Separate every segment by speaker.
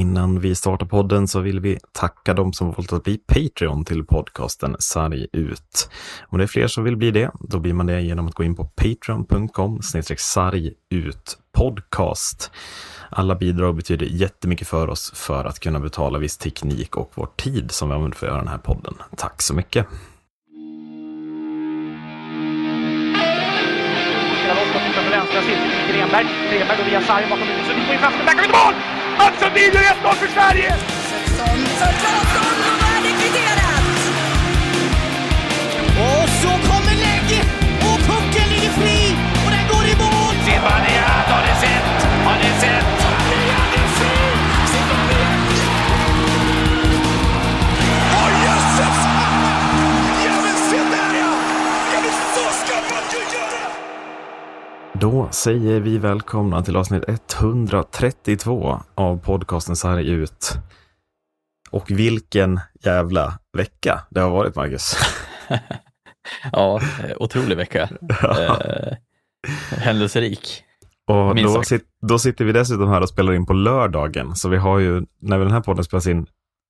Speaker 1: innan vi startar podden så vill vi tacka de som valt att bli Patreon till podcasten Sarg ut. Om det är fler som vill bli det, då blir man det genom att gå in på patreon.com sarg ut podcast. Alla bidrag betyder jättemycket för oss för att kunna betala viss teknik och vår tid som vi använder för att göra den här podden. Tack så mycket! Grenberg, Grenberg går via sargen bakom huvudet, så vi får ju chansen, där kan vi mål! Mats Sundin gör 1-0 för Sverige! och så kommer lägg och pucken ligger fri och den går i mål! Zibanejad, har ni sett? Har ni sett? Då säger vi välkomna till avsnitt 132 av podcasten Sarg ut. Och vilken jävla vecka det har varit, Marcus.
Speaker 2: ja, otrolig vecka. eh, händelserik.
Speaker 1: Och då, sit, då, sitter vi dessutom här och spelar in på lördagen, så vi har ju, när den här podden spelas in,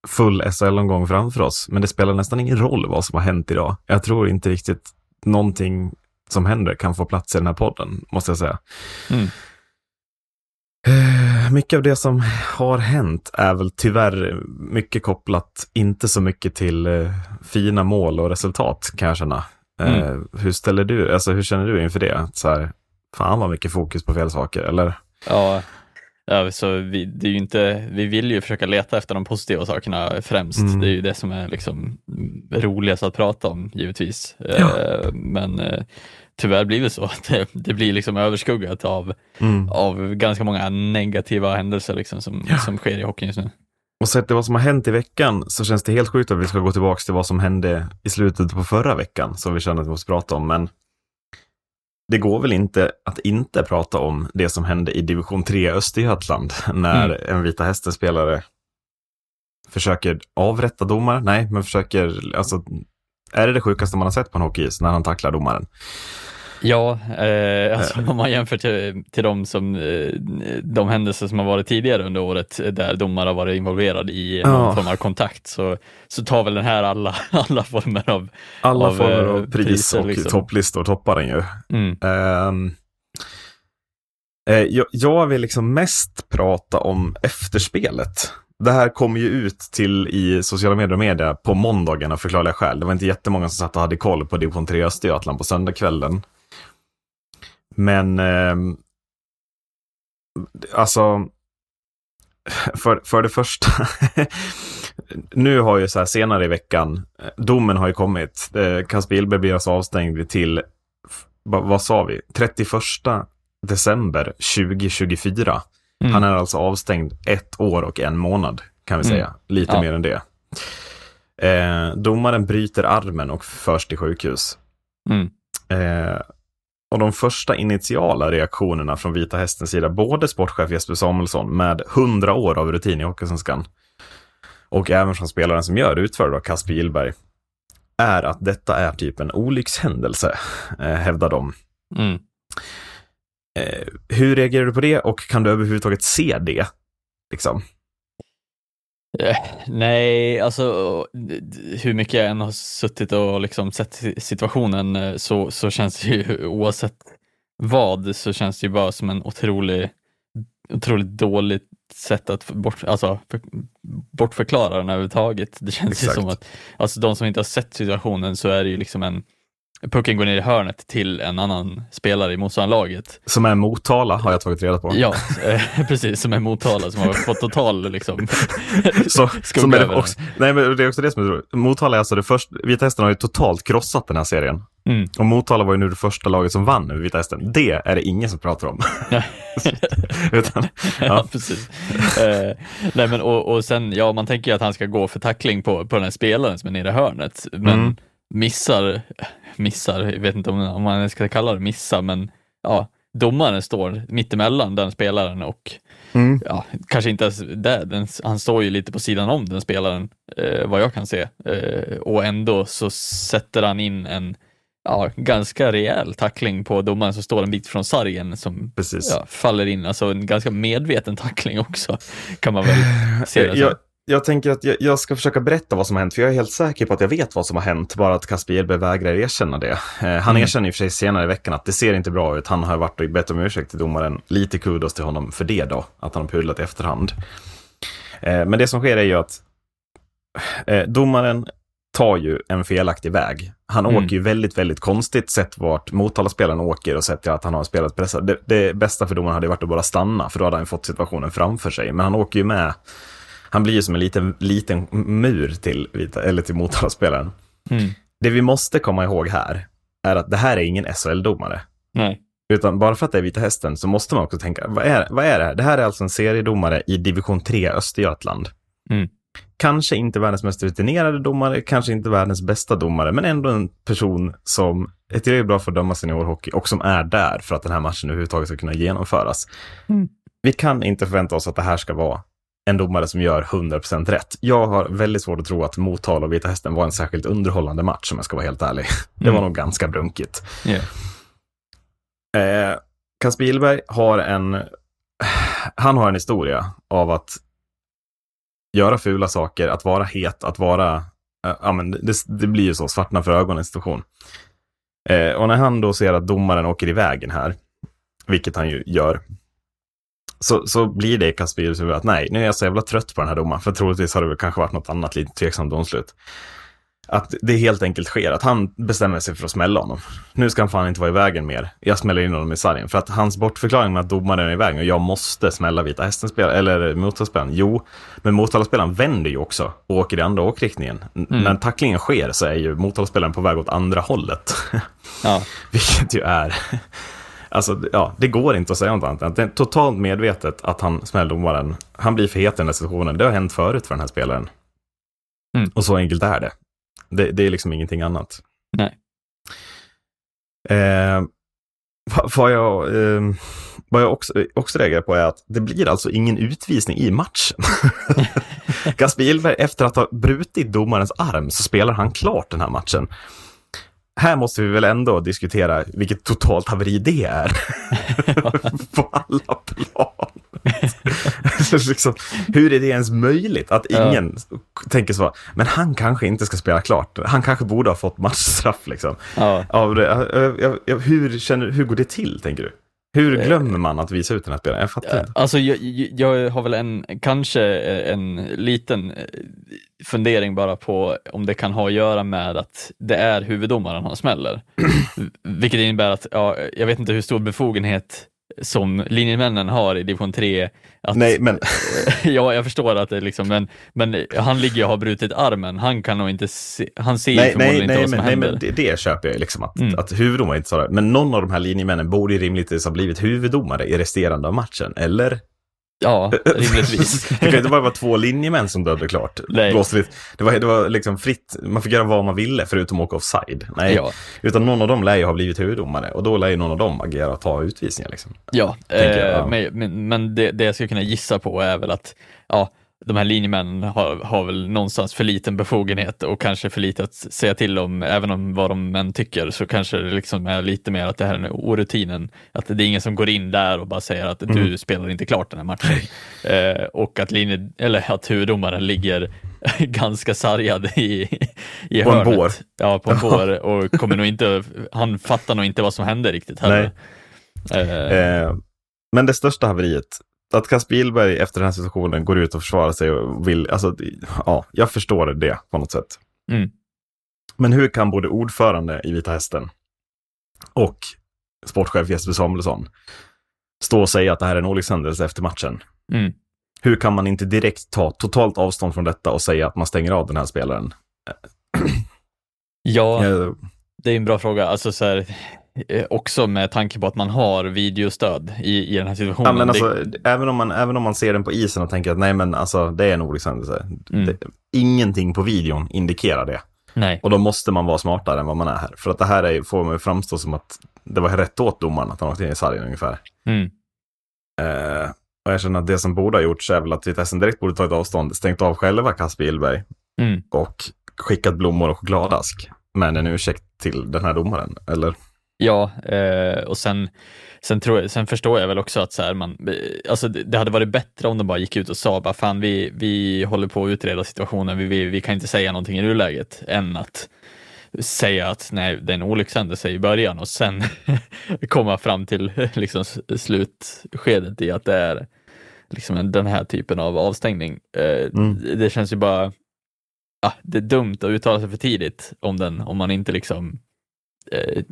Speaker 1: full SHL-omgång framför oss. Men det spelar nästan ingen roll vad som har hänt idag. Jag tror inte riktigt någonting som händer kan få plats i den här podden, måste jag säga. Mm. Eh, mycket av det som har hänt är väl tyvärr mycket kopplat, inte så mycket till uh, fina mål och resultat kan jag känna. Uh, mm. Hur ställer du, alltså hur känner du inför det? Så här, fan vad mycket fokus på fel saker, eller?
Speaker 2: Ja, ja så vi, det är inte, vi vill ju försöka leta efter de positiva sakerna främst. Mm. Det är ju det som är liksom roligast att prata om, givetvis. Ja. Men tyvärr blir det så. Det, det blir liksom överskuggat av, mm. av ganska många negativa händelser liksom som, ja. som sker i hockeyn just nu.
Speaker 1: Och sett till vad som har hänt i veckan så känns det helt sjukt att vi ska gå tillbaka till vad som hände i slutet på förra veckan som vi känner att vi måste prata om. Men det går väl inte att inte prata om det som hände i division 3 Östergötland när mm. en Vita Hästen-spelare försöker avrätta domare. Nej, men försöker, alltså, är det det sjukaste man har sett på en hockeyis när han tacklar domaren?
Speaker 2: Ja, eh, alltså, om man jämför till, till de, som, eh, de händelser som har varit tidigare under året där domare har varit involverade i någon ja. form av kontakt så, så tar väl den här alla, alla former av
Speaker 1: Alla av, former av eh, pris priser, och liksom. topplistor toppar den ju. Mm. Um, jag, jag vill liksom mest prata om efterspelet. Det här kom ju ut till i sociala medier och media på måndagen av förklarliga skäl. Det var inte jättemånga som satt och hade koll på division 3 Östergötland på söndagskvällen. Men eh, alltså, för, för det första, nu har ju så här senare i veckan, eh, domen har ju kommit. Eh, Kasper gillberg blir alltså avstängd till, vad, vad sa vi, 31 december 2024. Mm. Han är alltså avstängd ett år och en månad, kan vi mm. säga. Lite ja. mer än det. Eh, domaren bryter armen och förs till sjukhus. Mm. Eh, och de första initiala reaktionerna från Vita Hästens sida, både sportchef Jesper Samuelsson med hundra år av rutin i Hockeysvenskan och även från spelaren som gör utför, då, Kasper Gillberg, är att detta är typ en olyckshändelse, eh, hävdar de. Mm. Eh, hur reagerar du på det och kan du överhuvudtaget se det? Liksom?
Speaker 2: Eh, nej, alltså hur mycket jag än har suttit och liksom sett situationen eh, så, så känns det ju oavsett vad så känns det ju bara som en otrolig, otroligt dåligt sätt att bort, alltså, för, bortförklara den överhuvudtaget. Det känns Exakt. ju som att, alltså de som inte har sett situationen så är det ju liksom en pucken går ner i hörnet till en annan spelare i motståndarlaget.
Speaker 1: Som är Motala har jag tagit reda på.
Speaker 2: Ja, eh, precis, som är Motala som har fått total liksom,
Speaker 1: så, som är också, Nej, men det är också det som är roligt. Motala är alltså det första, Vita Hästen har ju totalt krossat den här serien. Mm. Och Motala var ju nu det första laget som vann över Vita Hästen. Det är det ingen som pratar om.
Speaker 2: Utan, ja. ja. precis. Eh, nej, men, och, och sen, ja, man tänker ju att han ska gå för tackling på, på den här spelaren som är nere i hörnet. Men mm missar, missar, jag vet inte om, man ska kalla det missa, men ja, domaren står mittemellan den spelaren och mm. ja, kanske inte ens där, den, han står ju lite på sidan om den spelaren, eh, vad jag kan se. Eh, och ändå så sätter han in en, ja, ganska rejäl tackling på domaren som står en bit från sargen som ja, faller in. Alltså en ganska medveten tackling också, kan man väl se det som.
Speaker 1: Jag, tänker att jag, jag ska försöka berätta vad som har hänt, för jag är helt säker på att jag vet vad som har hänt, bara att Kasper Edberg vägrar erkänna det. Eh, han
Speaker 2: Mm.
Speaker 1: erkänner i och för sig senare i veckan att det ser inte bra ut. Han har varit och bett om ursäkt till domaren. Lite kudos till honom för det då, att han har pudlat i efterhand. Eh, men det som sker är ju att eh, domaren tar ju en felaktig väg. Han
Speaker 2: Mm.
Speaker 1: åker ju väldigt, väldigt konstigt sett vart Motala-spelaren åker och sett att han har spelat pressad. Det, det bästa för domaren hade varit att bara stanna, för då hade han fått situationen framför sig. Men han åker ju med han blir ju som en liten, liten mur till, eller till Motala-spelaren.
Speaker 2: Mm.
Speaker 1: Det vi måste komma ihåg här är att det här är ingen SHL-domare.
Speaker 2: Nej.
Speaker 1: Utan bara för att det är Vita Hästen så måste man också tänka, vad är, vad är det här? Det här är alltså en seriedomare i division 3 Östergötland.
Speaker 2: Mm.
Speaker 1: Kanske inte världens mest rutinerade domare, kanske inte världens bästa domare, men ändå en person som är tillräckligt bra för att döma seniorhockey och som är där för att den här matchen överhuvudtaget ska kunna genomföras.
Speaker 2: Mm.
Speaker 1: Vi kan inte förvänta oss att det här ska vara en domare som gör 100% rätt. Jag har väldigt svårt att tro att Motala och Vita Hästen var en särskilt underhållande match om jag ska vara helt ärlig. Det var
Speaker 2: Mm.
Speaker 1: nog ganska brunkigt.
Speaker 2: Yeah.
Speaker 1: Eh, Kasper Gillberg har en, han har en historia av att göra fula saker, att vara het, att vara, eh, ja men det, det blir ju så, svartna för ögonen situation. Eh, och när han då ser att domaren åker i vägen här, vilket han ju gör, så, så blir det i Kasper Gillbergs huvud att nej, nu är jag så jävla trött på den här domaren, för troligtvis har det väl kanske varit något annat lite tveksamt domslut. Att det helt enkelt sker, att han bestämmer sig för att smälla honom. Nu ska han fan inte vara i vägen mer. Jag smäller in honom i sargen. För att hans bortförklaring med att domaren är i vägen och jag måste smälla Vita Hästen-spelaren, eller Motala-spelaren. Jo, men Motala-spelaren vänder ju också och åker i andra åkriktningen.
Speaker 2: Mm.
Speaker 1: När tacklingen sker så är ju Motala-spelaren på väg åt andra hållet.
Speaker 2: Ja.
Speaker 1: Vilket ju är... Alltså, ja, det går inte att säga något annat det är totalt medvetet att han smäller domaren. Han blir för het i den här situationen. Det har hänt förut för den här spelaren.
Speaker 2: Mm.
Speaker 1: Och så enkelt är det. det. Det är liksom ingenting annat.
Speaker 2: Nej.
Speaker 1: Eh, vad, vad jag, eh, vad jag också, också reagerar på är att det blir alltså ingen utvisning i matchen. Kasper Gillberg, efter att ha brutit domarens arm, så spelar han klart den här matchen. Här måste vi väl ändå diskutera vilket totalt haveri det är. på alla plan. liksom, hur är det ens möjligt att
Speaker 2: Ja.
Speaker 1: ingen tänker så, men han kanske inte ska spela klart. Han kanske borde ha fått matchstraff liksom.
Speaker 2: Ja.
Speaker 1: Av det. Hur, känner, hur går det till, tänker du? Hur
Speaker 2: Eh,
Speaker 1: glömmer man att visa ut den här spelaren? Jag fattar inte.
Speaker 2: Alltså jag, jag har väl en, kanske en liten eh, fundering bara på om det kan ha att göra med att det är huvuddomaren han smäller. Vilket innebär att, ja, jag vet inte hur stor befogenhet som linjemännen har i division 3. Att,
Speaker 1: Nej, men
Speaker 2: ja, jag förstår att det liksom, men, men han ligger och har brutit armen, han kan nog inte se, han ser
Speaker 1: Nej,
Speaker 2: förmodligen
Speaker 1: nej,
Speaker 2: inte
Speaker 1: nej,
Speaker 2: vad som
Speaker 1: men, nej,
Speaker 2: händer.
Speaker 1: men det, det köper jag liksom att,
Speaker 2: Mm.
Speaker 1: att huvuddomaren inte sa det. Men någon av de här linjemännen borde ju rimligtvis ha blivit huvuddomare i resterande av matchen, eller?
Speaker 2: Ja, rimligtvis.
Speaker 1: det kan inte bara vara två linjemän som dödade klart.
Speaker 2: Nej.
Speaker 1: Det, var, det var liksom fritt, man fick göra vad man ville förutom att åka offside. Nej,
Speaker 2: ja.
Speaker 1: utan någon av dem lär ju ha blivit huvuddomare och då lär ju någon av dem agera och ta utvisningar. Liksom.
Speaker 2: Ja,
Speaker 1: Tänker jag,
Speaker 2: eh,
Speaker 1: ja.
Speaker 2: men, men, men det, det jag skulle kunna gissa på är väl att ja, de här linjemännen har, har väl någonstans för liten befogenhet och kanske för lite att säga till om, även om vad de än tycker, så kanske det liksom är lite mer att det här är orutinen, att det är ingen som går in där och bara säger att du
Speaker 1: Mm.
Speaker 2: spelar inte klart den här matchen. Eh, och att, linje, eller att huvuddomaren ligger ganska sargad i, i
Speaker 1: På en
Speaker 2: hörnet.
Speaker 1: bår.
Speaker 2: Ja, på en bår och kommer nog inte, han fattar nog inte vad som hände riktigt heller. Eh,
Speaker 1: Eh, men det största haveriet, att Kasper Gillberg efter den här situationen går ut och försvarar sig och vill, alltså, ja, jag förstår det på något sätt.
Speaker 2: Mm.
Speaker 1: Men hur kan både ordförande i Vita Hästen och sportchef Jesper Samuelsson stå och säga att det här är en olyckshändelse efter matchen?
Speaker 2: Mm.
Speaker 1: Hur kan man inte direkt ta totalt avstånd från detta och säga att man stänger av den här spelaren?
Speaker 2: Ja,
Speaker 1: Eh,
Speaker 2: det är en bra fråga. Alltså så här, också med tanke på att man har videostöd i, i den här situationen.
Speaker 1: Ja, men
Speaker 2: Det-
Speaker 1: alltså, även, om man, även om man ser den på isen och tänker att nej, men alltså, det är en olyckshändelse.
Speaker 2: Mm.
Speaker 1: Det, ingenting på videon indikerar det.
Speaker 2: nej,
Speaker 1: Och då måste man vara smartare än vad man är här. För att det här är, får man ju framstå som att det var rätt åt domaren att han åkte in i sargen ungefär.
Speaker 2: mm.
Speaker 1: Eh, och jag känner att det som borde ha gjorts är väl att Vitesse direkt borde tagit avstånd, stängt av själva Kasper Gillberg
Speaker 2: Mm.
Speaker 1: och skickat blommor och chokladask. med en ursäkt till den här domaren, eller?
Speaker 2: Ja, eh, och sen, sen, tror jag, sen förstår jag väl också att så här, man, eh, alltså det, det hade varit bättre om de bara gick ut och sa bara fan vi, vi håller på att utreda situationen, vi, vi, vi kan inte säga någonting i nuläget, än att säga att nej, det är en olyckshändelse i början och sen komma fram till liksom, slutskedet i att det är liksom den här typen av avstängning. Eh, mm. Det känns ju bara, ah, det är dumt att uttala sig för tidigt om den, om man inte liksom eh,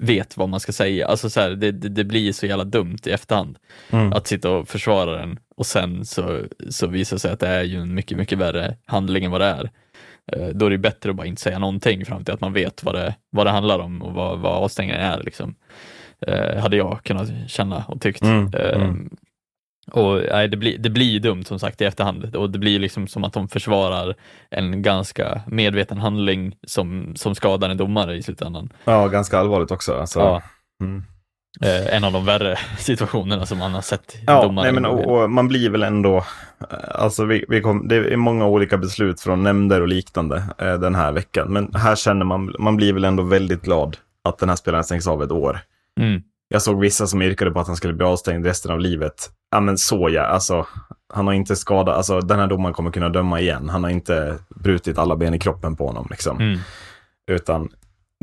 Speaker 2: vet vad man ska säga. Alltså så här, det, det, det, blir så jävla dumt i efterhand mm. att sitta och försvara den och sen så, så visar det sig att det är ju en mycket, mycket värre handling än vad det är. Eh, då är det bättre att bara inte säga någonting fram till att man vet vad det, vad det handlar om och vad, vad avstängningen är. Liksom. Eh, hade jag kunnat känna och tyckt. Mm, eh, mm. Och nej, det, blir, det blir dumt som sagt i efterhand och det blir liksom som att de försvarar en ganska medveten handling som, som skadar en domare i slutändan.
Speaker 1: Ja, ganska allvarligt också. Alltså. Ja. Mm.
Speaker 2: Eh, en av de värre situationerna som man har sett.
Speaker 1: Ja, nej, men, och, och, man blir väl ändå, eh, alltså vi, vi kom, det är många olika beslut från nämnder och liknande eh, den här veckan. Men här känner man, man blir väl ändå väldigt glad att den här spelaren stängs av ett år. Mm. Jag såg vissa som yrkade på att han skulle bli avstängd resten av livet. Ja men så ja, alltså han har inte skadat, alltså den här domaren kommer kunna döma igen. Han har inte brutit alla ben i kroppen på honom liksom. Mm. Utan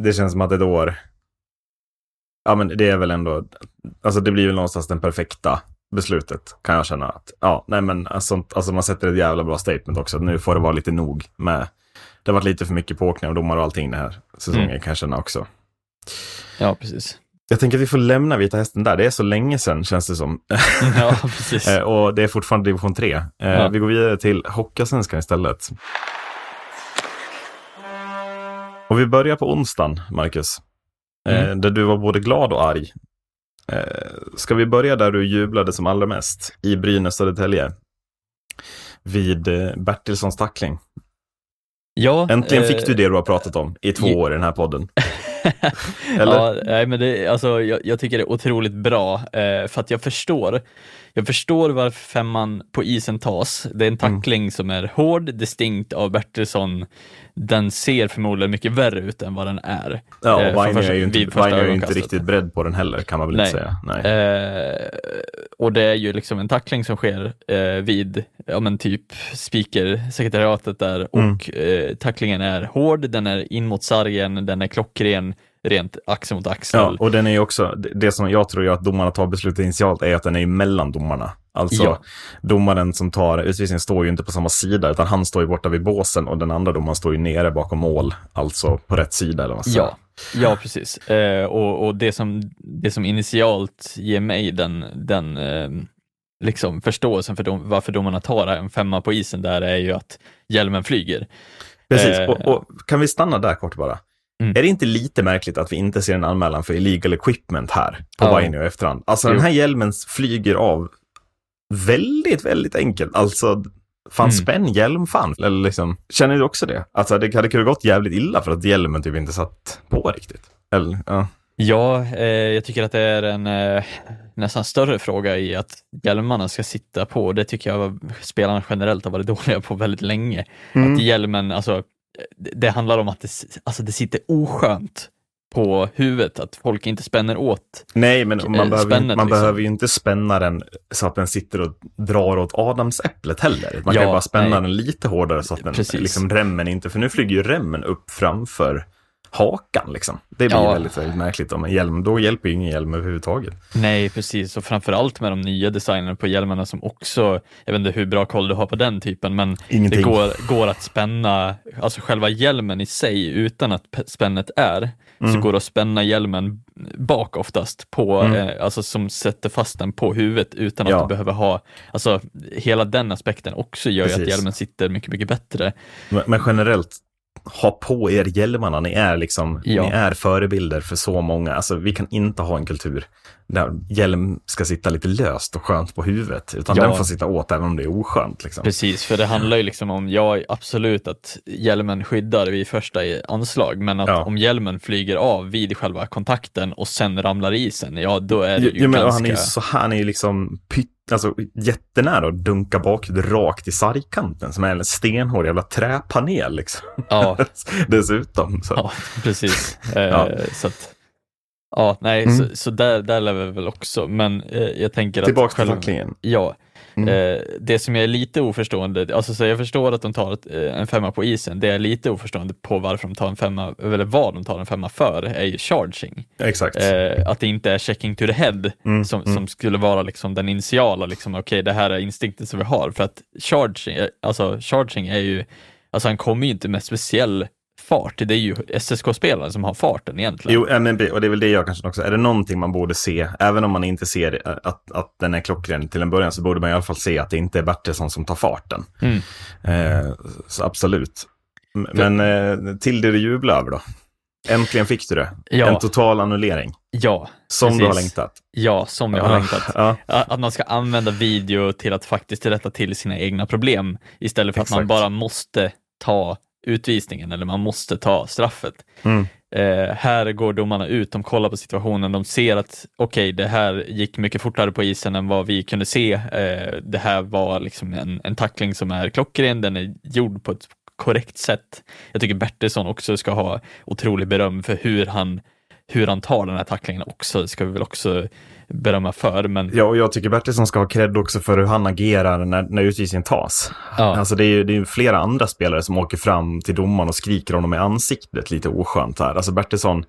Speaker 1: det känns som att ett år, ja men det är väl ändå, alltså det blir väl någonstans den perfekta beslutet kan jag känna. att Ja, nej men alltså, alltså man sätter ett jävla bra statement också. Nu får det vara lite nog med, det har varit lite för mycket påkning av domar och allting den här säsongen mm. kan jag känna också.
Speaker 2: Ja, precis.
Speaker 1: Jag tänker att vi får lämna Vita Hästen där. Det är så länge sedan känns det som.
Speaker 2: Ja, precis.
Speaker 1: Eh, och det är fortfarande division 3. Eh, ja. Vi går vidare till Hockeyallsvenskan istället. Och vi börjar på onsdagen, Marcus. Eh, mm. Där du var både glad och arg. Ska vi börja där du jublade som allra mest? I Brynäs Södertälje. Vid Bertilssons tackling.
Speaker 2: Ja,
Speaker 1: Äntligen fick du det du har pratat om i två år i den här podden.
Speaker 2: Eller? Ja, nej, men det, alltså, jag, jag, tycker det är otroligt bra eh, för att jag förstår jag förstår varför femman på isen tas. Det är en mm. tackling mm. som är hård, distinkt av Bertilsson. Den ser förmodligen mycket värre ut än vad den är.
Speaker 1: Ja, och eh, är ju inte, Weiner är inte riktigt beredd på den heller kan man väl Nej. inte säga. Nej.
Speaker 2: Eh, och det är ju liksom en tackling som sker eh, vid, ja men typ speaker-sekretariatet där mm. och eh, tacklingen är hård, den är in mot sargen, den är klockren rent axel mot axel.
Speaker 1: Ja, och den är ju också, det som jag tror att domarna tar beslutet initialt är att den är mellan domarna. Alltså ja. domaren som tar utvisningen står ju inte på samma sida, utan han står ju borta vid båsen och den andra domaren står ju nere bakom mål, alltså på rätt sida eller vad
Speaker 2: Ja, ja precis. Eh, och, och det, som, det som initialt ger mig den, den eh, liksom förståelsen för dom, varför domarna tar en femma på isen där är ju att hjälmen flyger.
Speaker 1: Precis, eh, och, och, kan vi stanna där kort bara? Mm. Är det inte lite märkligt att vi inte ser en anmälan för illegal equipment här på ja. I efterhand? Alltså jo. den här hjälmen flyger av väldigt, väldigt enkelt. Alltså, fan mm. spänn hjälm fan. Eller liksom, känner du också det? Alltså det hade kunnat gått jävligt illa för att hjälmen typ inte satt på riktigt. Eller, ja.
Speaker 2: Ja, eh, jag tycker att det är en eh, nästan större fråga i att hjälmarna ska sitta på. Det tycker jag spelarna generellt har varit dåliga på väldigt länge. Mm. Att hjälmen, alltså det handlar om att det, alltså det sitter oskönt på huvudet, att folk inte spänner åt
Speaker 1: Nej, men man, behöver, man liksom. behöver ju inte spänna den så att den sitter och drar åt adamsäpplet heller. Man ja, kan ju bara spänna nej. den lite hårdare så att den, liksom, remmen inte, för nu flyger ju remmen upp framför hakan liksom. Det blir ja. väldigt, väldigt märkligt om en hjälm, då hjälper ju ingen hjälm överhuvudtaget.
Speaker 2: Nej, precis, och framförallt med de nya designerna på hjälmarna som också, jag vet inte hur bra koll du har på den typen, men Ingenting. det går, går att spänna, alltså själva hjälmen i sig utan att spännet är, mm. så går det att spänna hjälmen bak oftast, på, mm. eh, alltså som sätter fast den på huvudet utan att ja. du behöver ha, alltså hela den aspekten också gör Precis. ju att hjälmen sitter mycket, mycket bättre.
Speaker 1: Men, men generellt ha på er hjälmarna. Ni är liksom, ja. ni är förebilder för så många. Alltså vi kan inte ha en kultur där hjälm ska sitta lite löst och skönt på huvudet, utan ja. den får sitta åt även om det är oskönt. Liksom.
Speaker 2: Precis, för det handlar ju liksom om, ja absolut att hjälmen skyddar vid första anslag, men att ja. om hjälmen flyger av vid själva kontakten och sen ramlar i isen, ja då är det ju men, ganska...
Speaker 1: Han är ju så han är ju liksom pytt alltså, jättenära att dunka bakhuvudet rakt i sargkanten som är en stenhård jävla träpanel liksom.
Speaker 2: Ja.
Speaker 1: Dessutom. Så.
Speaker 2: Ja, precis. Eh,
Speaker 1: Ja.
Speaker 2: Så att, ja, nej,
Speaker 1: Mm.
Speaker 2: så, så där, där lär vi väl också, men eh, jag tänker att
Speaker 1: Tillbaka till tacklingen.
Speaker 2: Ja,
Speaker 1: Mm.
Speaker 2: eh, det som jag är lite oförstående, alltså så jag förstår att de tar ett, eh, en femma på isen, det jag är lite oförstående på varför de tar en femma, eller vad de tar en femma för, är ju charging.
Speaker 1: Exakt.
Speaker 2: Eh, att det inte är checking to the head
Speaker 1: Mm,
Speaker 2: som,
Speaker 1: mm.
Speaker 2: som skulle vara liksom den initiala, liksom, okej det här är instinkten som vi har, för att charging, eh, alltså charging är ju, alltså han kommer ju inte med speciell fart, det är ju SSK-spelaren som har farten egentligen.
Speaker 1: Jo, men, och det är väl det jag kanske också, är det någonting man borde se, även om man inte ser eh, att, att den är klockren till en början, så borde man i alla fall se att det inte är Bertilsson som tar farten.
Speaker 2: Mm.
Speaker 1: Eh, så absolut. Men eh, till det du jublar över då? Äntligen fick du det.
Speaker 2: Ja.
Speaker 1: En total annullering.
Speaker 2: Ja,
Speaker 1: Som du har
Speaker 2: Precis.
Speaker 1: längtat.
Speaker 2: ja, som jag har
Speaker 1: Ja,
Speaker 2: längtat.
Speaker 1: Ja,
Speaker 2: Att man ska använda video till att faktiskt rätta till sina egna problem istället för att man
Speaker 1: Exakt.
Speaker 2: bara måste ta utvisningen eller man måste ta straffet.
Speaker 1: Mm.
Speaker 2: Eh, här går domarna ut, de kollar på situationen, de ser att okej, det här gick mycket fortare på isen än vad vi kunde se. Eh, det här var liksom en, en tackling som är klockren, den är gjord på ett korrekt sätt. Jag tycker Bertilsson också ska ha otrolig beröm för hur han, hur han tar den här tacklingen också, ska vi väl också berömma för. Men
Speaker 1: Ja, och jag tycker Bertilsson ska ha cred också för hur han agerar när, när utvisningen tas.
Speaker 2: Ja.
Speaker 1: Alltså det är ju det är flera andra spelare som åker fram till domaren och skriker honom i ansiktet lite oskönt här. Alltså Bertilsson,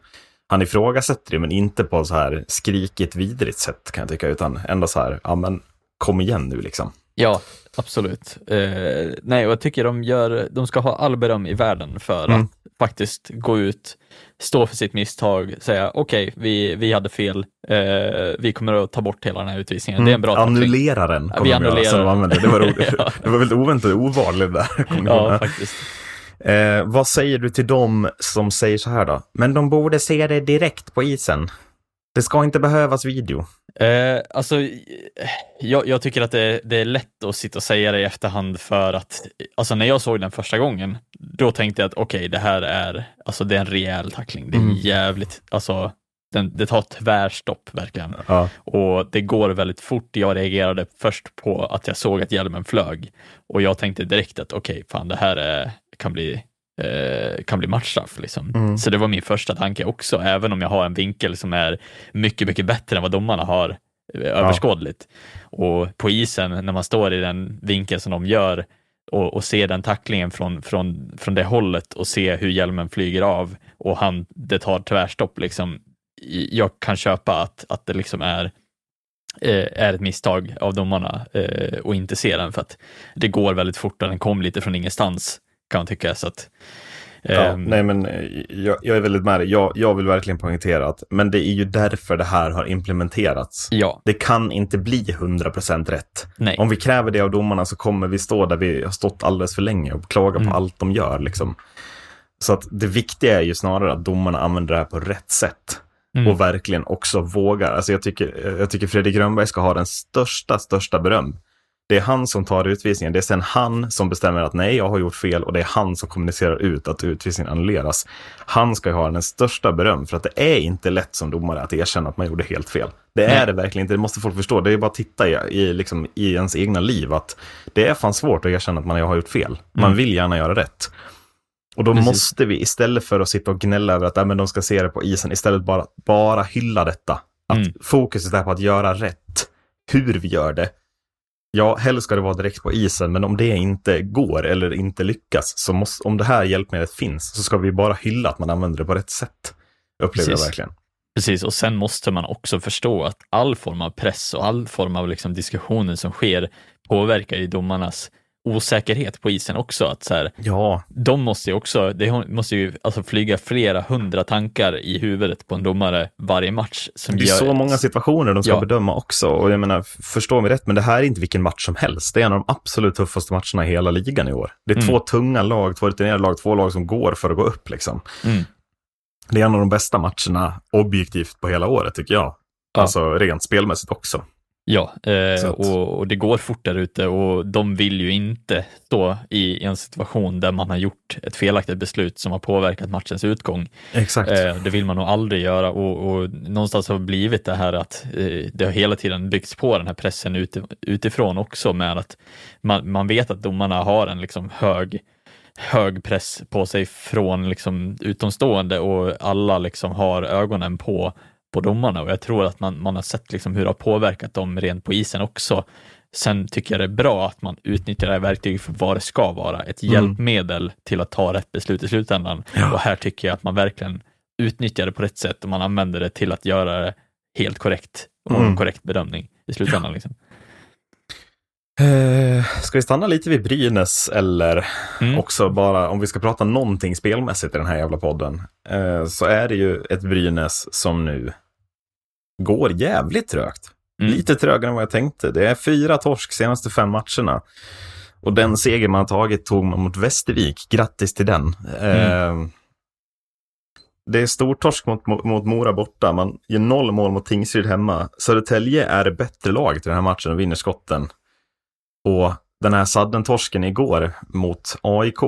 Speaker 1: han ifrågasätter det, men inte på så här skrikigt vidrigt sätt kan jag tycka, utan ändå så här, ja men kom igen nu liksom.
Speaker 2: Ja, absolut. Eh, nej, och jag tycker de, gör, de ska ha all beröm i världen för
Speaker 1: Mm.
Speaker 2: att faktiskt gå ut, stå för sitt misstag, säga okej, vi, vi hade fel, eh, vi kommer att ta bort hela den här utvisningen. Det är en bra tackling.
Speaker 1: Annullera den,
Speaker 2: Ja, vi
Speaker 1: de
Speaker 2: annullerar
Speaker 1: de. Det var roligt.
Speaker 2: Ja.
Speaker 1: Det var väldigt oväntat och ovanligt där.
Speaker 2: Ja, faktiskt.
Speaker 1: Eh, vad säger du till dem som säger så här då? Men de borde se det direkt på isen. Det ska inte behövas video.
Speaker 2: Eh, alltså, jag, jag tycker att det, det är lätt att sitta och säga det i efterhand för att, alltså när jag såg den första gången, då tänkte jag att okej, det här är, alltså det är en rejäl tackling. Det är
Speaker 1: Mm.
Speaker 2: jävligt, alltså, den, det tar tvärstopp verkligen.
Speaker 1: Ja.
Speaker 2: Och det går väldigt fort. Jag reagerade först på att jag såg att hjälmen flög och jag tänkte direkt att okej, fan det här är, kan bli eh, kan bli matchstraff. Liksom.
Speaker 1: Mm.
Speaker 2: Så det var min första tanke också, även om jag har en vinkel som är mycket, mycket bättre än vad domarna har eh, överskådligt. Och på isen, när man står i den vinkeln som de gör och, och ser den tacklingen från, från, från det hållet och se hur hjälmen flyger av och han, det tar tvärstopp, liksom, jag kan köpa att, att det liksom är eh, är ett misstag av domarna eh, och inte se den för att det går väldigt fort och den kom lite från ingenstans kan man tycka. Så att,
Speaker 1: Ja,
Speaker 2: ehm,
Speaker 1: nej men eh, jag, jag är väldigt med dig. Jag, jag vill verkligen poängtera att, men det är ju därför det här har implementerats.
Speaker 2: ja,
Speaker 1: Det kan inte bli 100% rätt.
Speaker 2: nej,
Speaker 1: Om vi kräver det av domarna så kommer vi stå där vi har stått alldeles för länge och klaga
Speaker 2: Mm.
Speaker 1: på allt de gör. Liksom. Så att det viktiga är ju snarare att domarna använder det här på rätt sätt.
Speaker 2: Mm.
Speaker 1: Och verkligen också vågar. Alltså jag, tycker, jag tycker Fredrik Grönberg ska ha den största, största beröm. Det är han som tar utvisningen. Det är sen han som bestämmer att nej, jag har gjort fel och det är han som kommunicerar ut att utvisningen annulleras. Han ska ju ha den största beröm för att det är inte lätt som domare att erkänna att man gjorde helt fel. Det är
Speaker 2: Nej.
Speaker 1: det verkligen inte. Det måste folk förstå. Det är bara att titta i, i, liksom, i ens egna liv att det är fan svårt att erkänna att man har gjort fel. Man
Speaker 2: Mm.
Speaker 1: vill gärna göra rätt. Och då
Speaker 2: Precis.
Speaker 1: måste vi istället för att sitta och gnälla över att äh, men de ska se det på isen, istället bara, bara hylla detta. Att
Speaker 2: Mm.
Speaker 1: fokuset är på att göra rätt. Hur vi gör det. Ja, helst ska det vara direkt på isen, men om det inte går eller inte lyckas, så måste, om det här hjälpmedlet finns, så ska vi bara hylla att man använder det på rätt sätt. Upplever jag
Speaker 2: Precis.
Speaker 1: verkligen.
Speaker 2: Precis, och sen måste man också förstå att all form av press och all form av liksom diskussioner som sker påverkar ju domarnas osäkerhet på isen också. Att så här,
Speaker 1: Ja,
Speaker 2: de måste ju också, det måste ju alltså flyga flera hundra tankar i huvudet på en domare varje match. Som
Speaker 1: det är
Speaker 2: gör,
Speaker 1: så många situationer de ska
Speaker 2: Ja.
Speaker 1: bedöma också. Och jag menar, förstå mig rätt, men det här är inte vilken match som helst. Det är en av de absolut tuffaste matcherna i hela ligan i år. Det är
Speaker 2: Mm.
Speaker 1: två tunga lag, två rutinerade lag, två lag som går för att gå upp liksom.
Speaker 2: Mm.
Speaker 1: Det är en av de bästa matcherna objektivt på hela året tycker jag.
Speaker 2: Ja.
Speaker 1: Alltså rent spelmässigt också.
Speaker 2: Ja, eh, och, och det går fort där ute och de vill ju inte stå i en situation där man har gjort ett felaktigt beslut som har påverkat matchens utgång.
Speaker 1: Exakt.
Speaker 2: Eh, det vill man nog aldrig göra och, och någonstans har det blivit det här att eh, det har hela tiden byggts på den här pressen uti- utifrån också med att man, man vet att domarna har en liksom hög hög press på sig från liksom utomstående och alla liksom har ögonen på, på domarna och jag tror att man, man har sett liksom hur det har påverkat dem rent på isen också. Sen tycker jag det är bra att man utnyttjar det här verktyget för vad det ska vara, ett
Speaker 1: Mm.
Speaker 2: hjälpmedel till att ta rätt beslut i slutändan.
Speaker 1: Ja.
Speaker 2: Och här tycker jag att man verkligen utnyttjar det på rätt sätt och man använder det till att göra det helt korrekt och
Speaker 1: Mm.
Speaker 2: en korrekt bedömning i slutändan. Liksom.
Speaker 1: Eh, ska vi stanna lite vid Brynäs eller
Speaker 2: Mm.
Speaker 1: också bara, om vi ska prata någonting spelmässigt i den här jävla podden, eh, så är det ju ett Brynäs som nu går jävligt trögt.
Speaker 2: Mm.
Speaker 1: Lite trögare än vad jag tänkte. Det är fyra torsk senaste fem matcherna. Och den seger man tagit tog man mot Västervik. Grattis till den. Eh, det är stortorsk mot, mot, mot Mora borta. Man gör noll mål mot Tingsryd hemma. Södertälje är det bättre laget i den här matchen och vinner skotten. Och den här sadden-torsken igår mot AIK.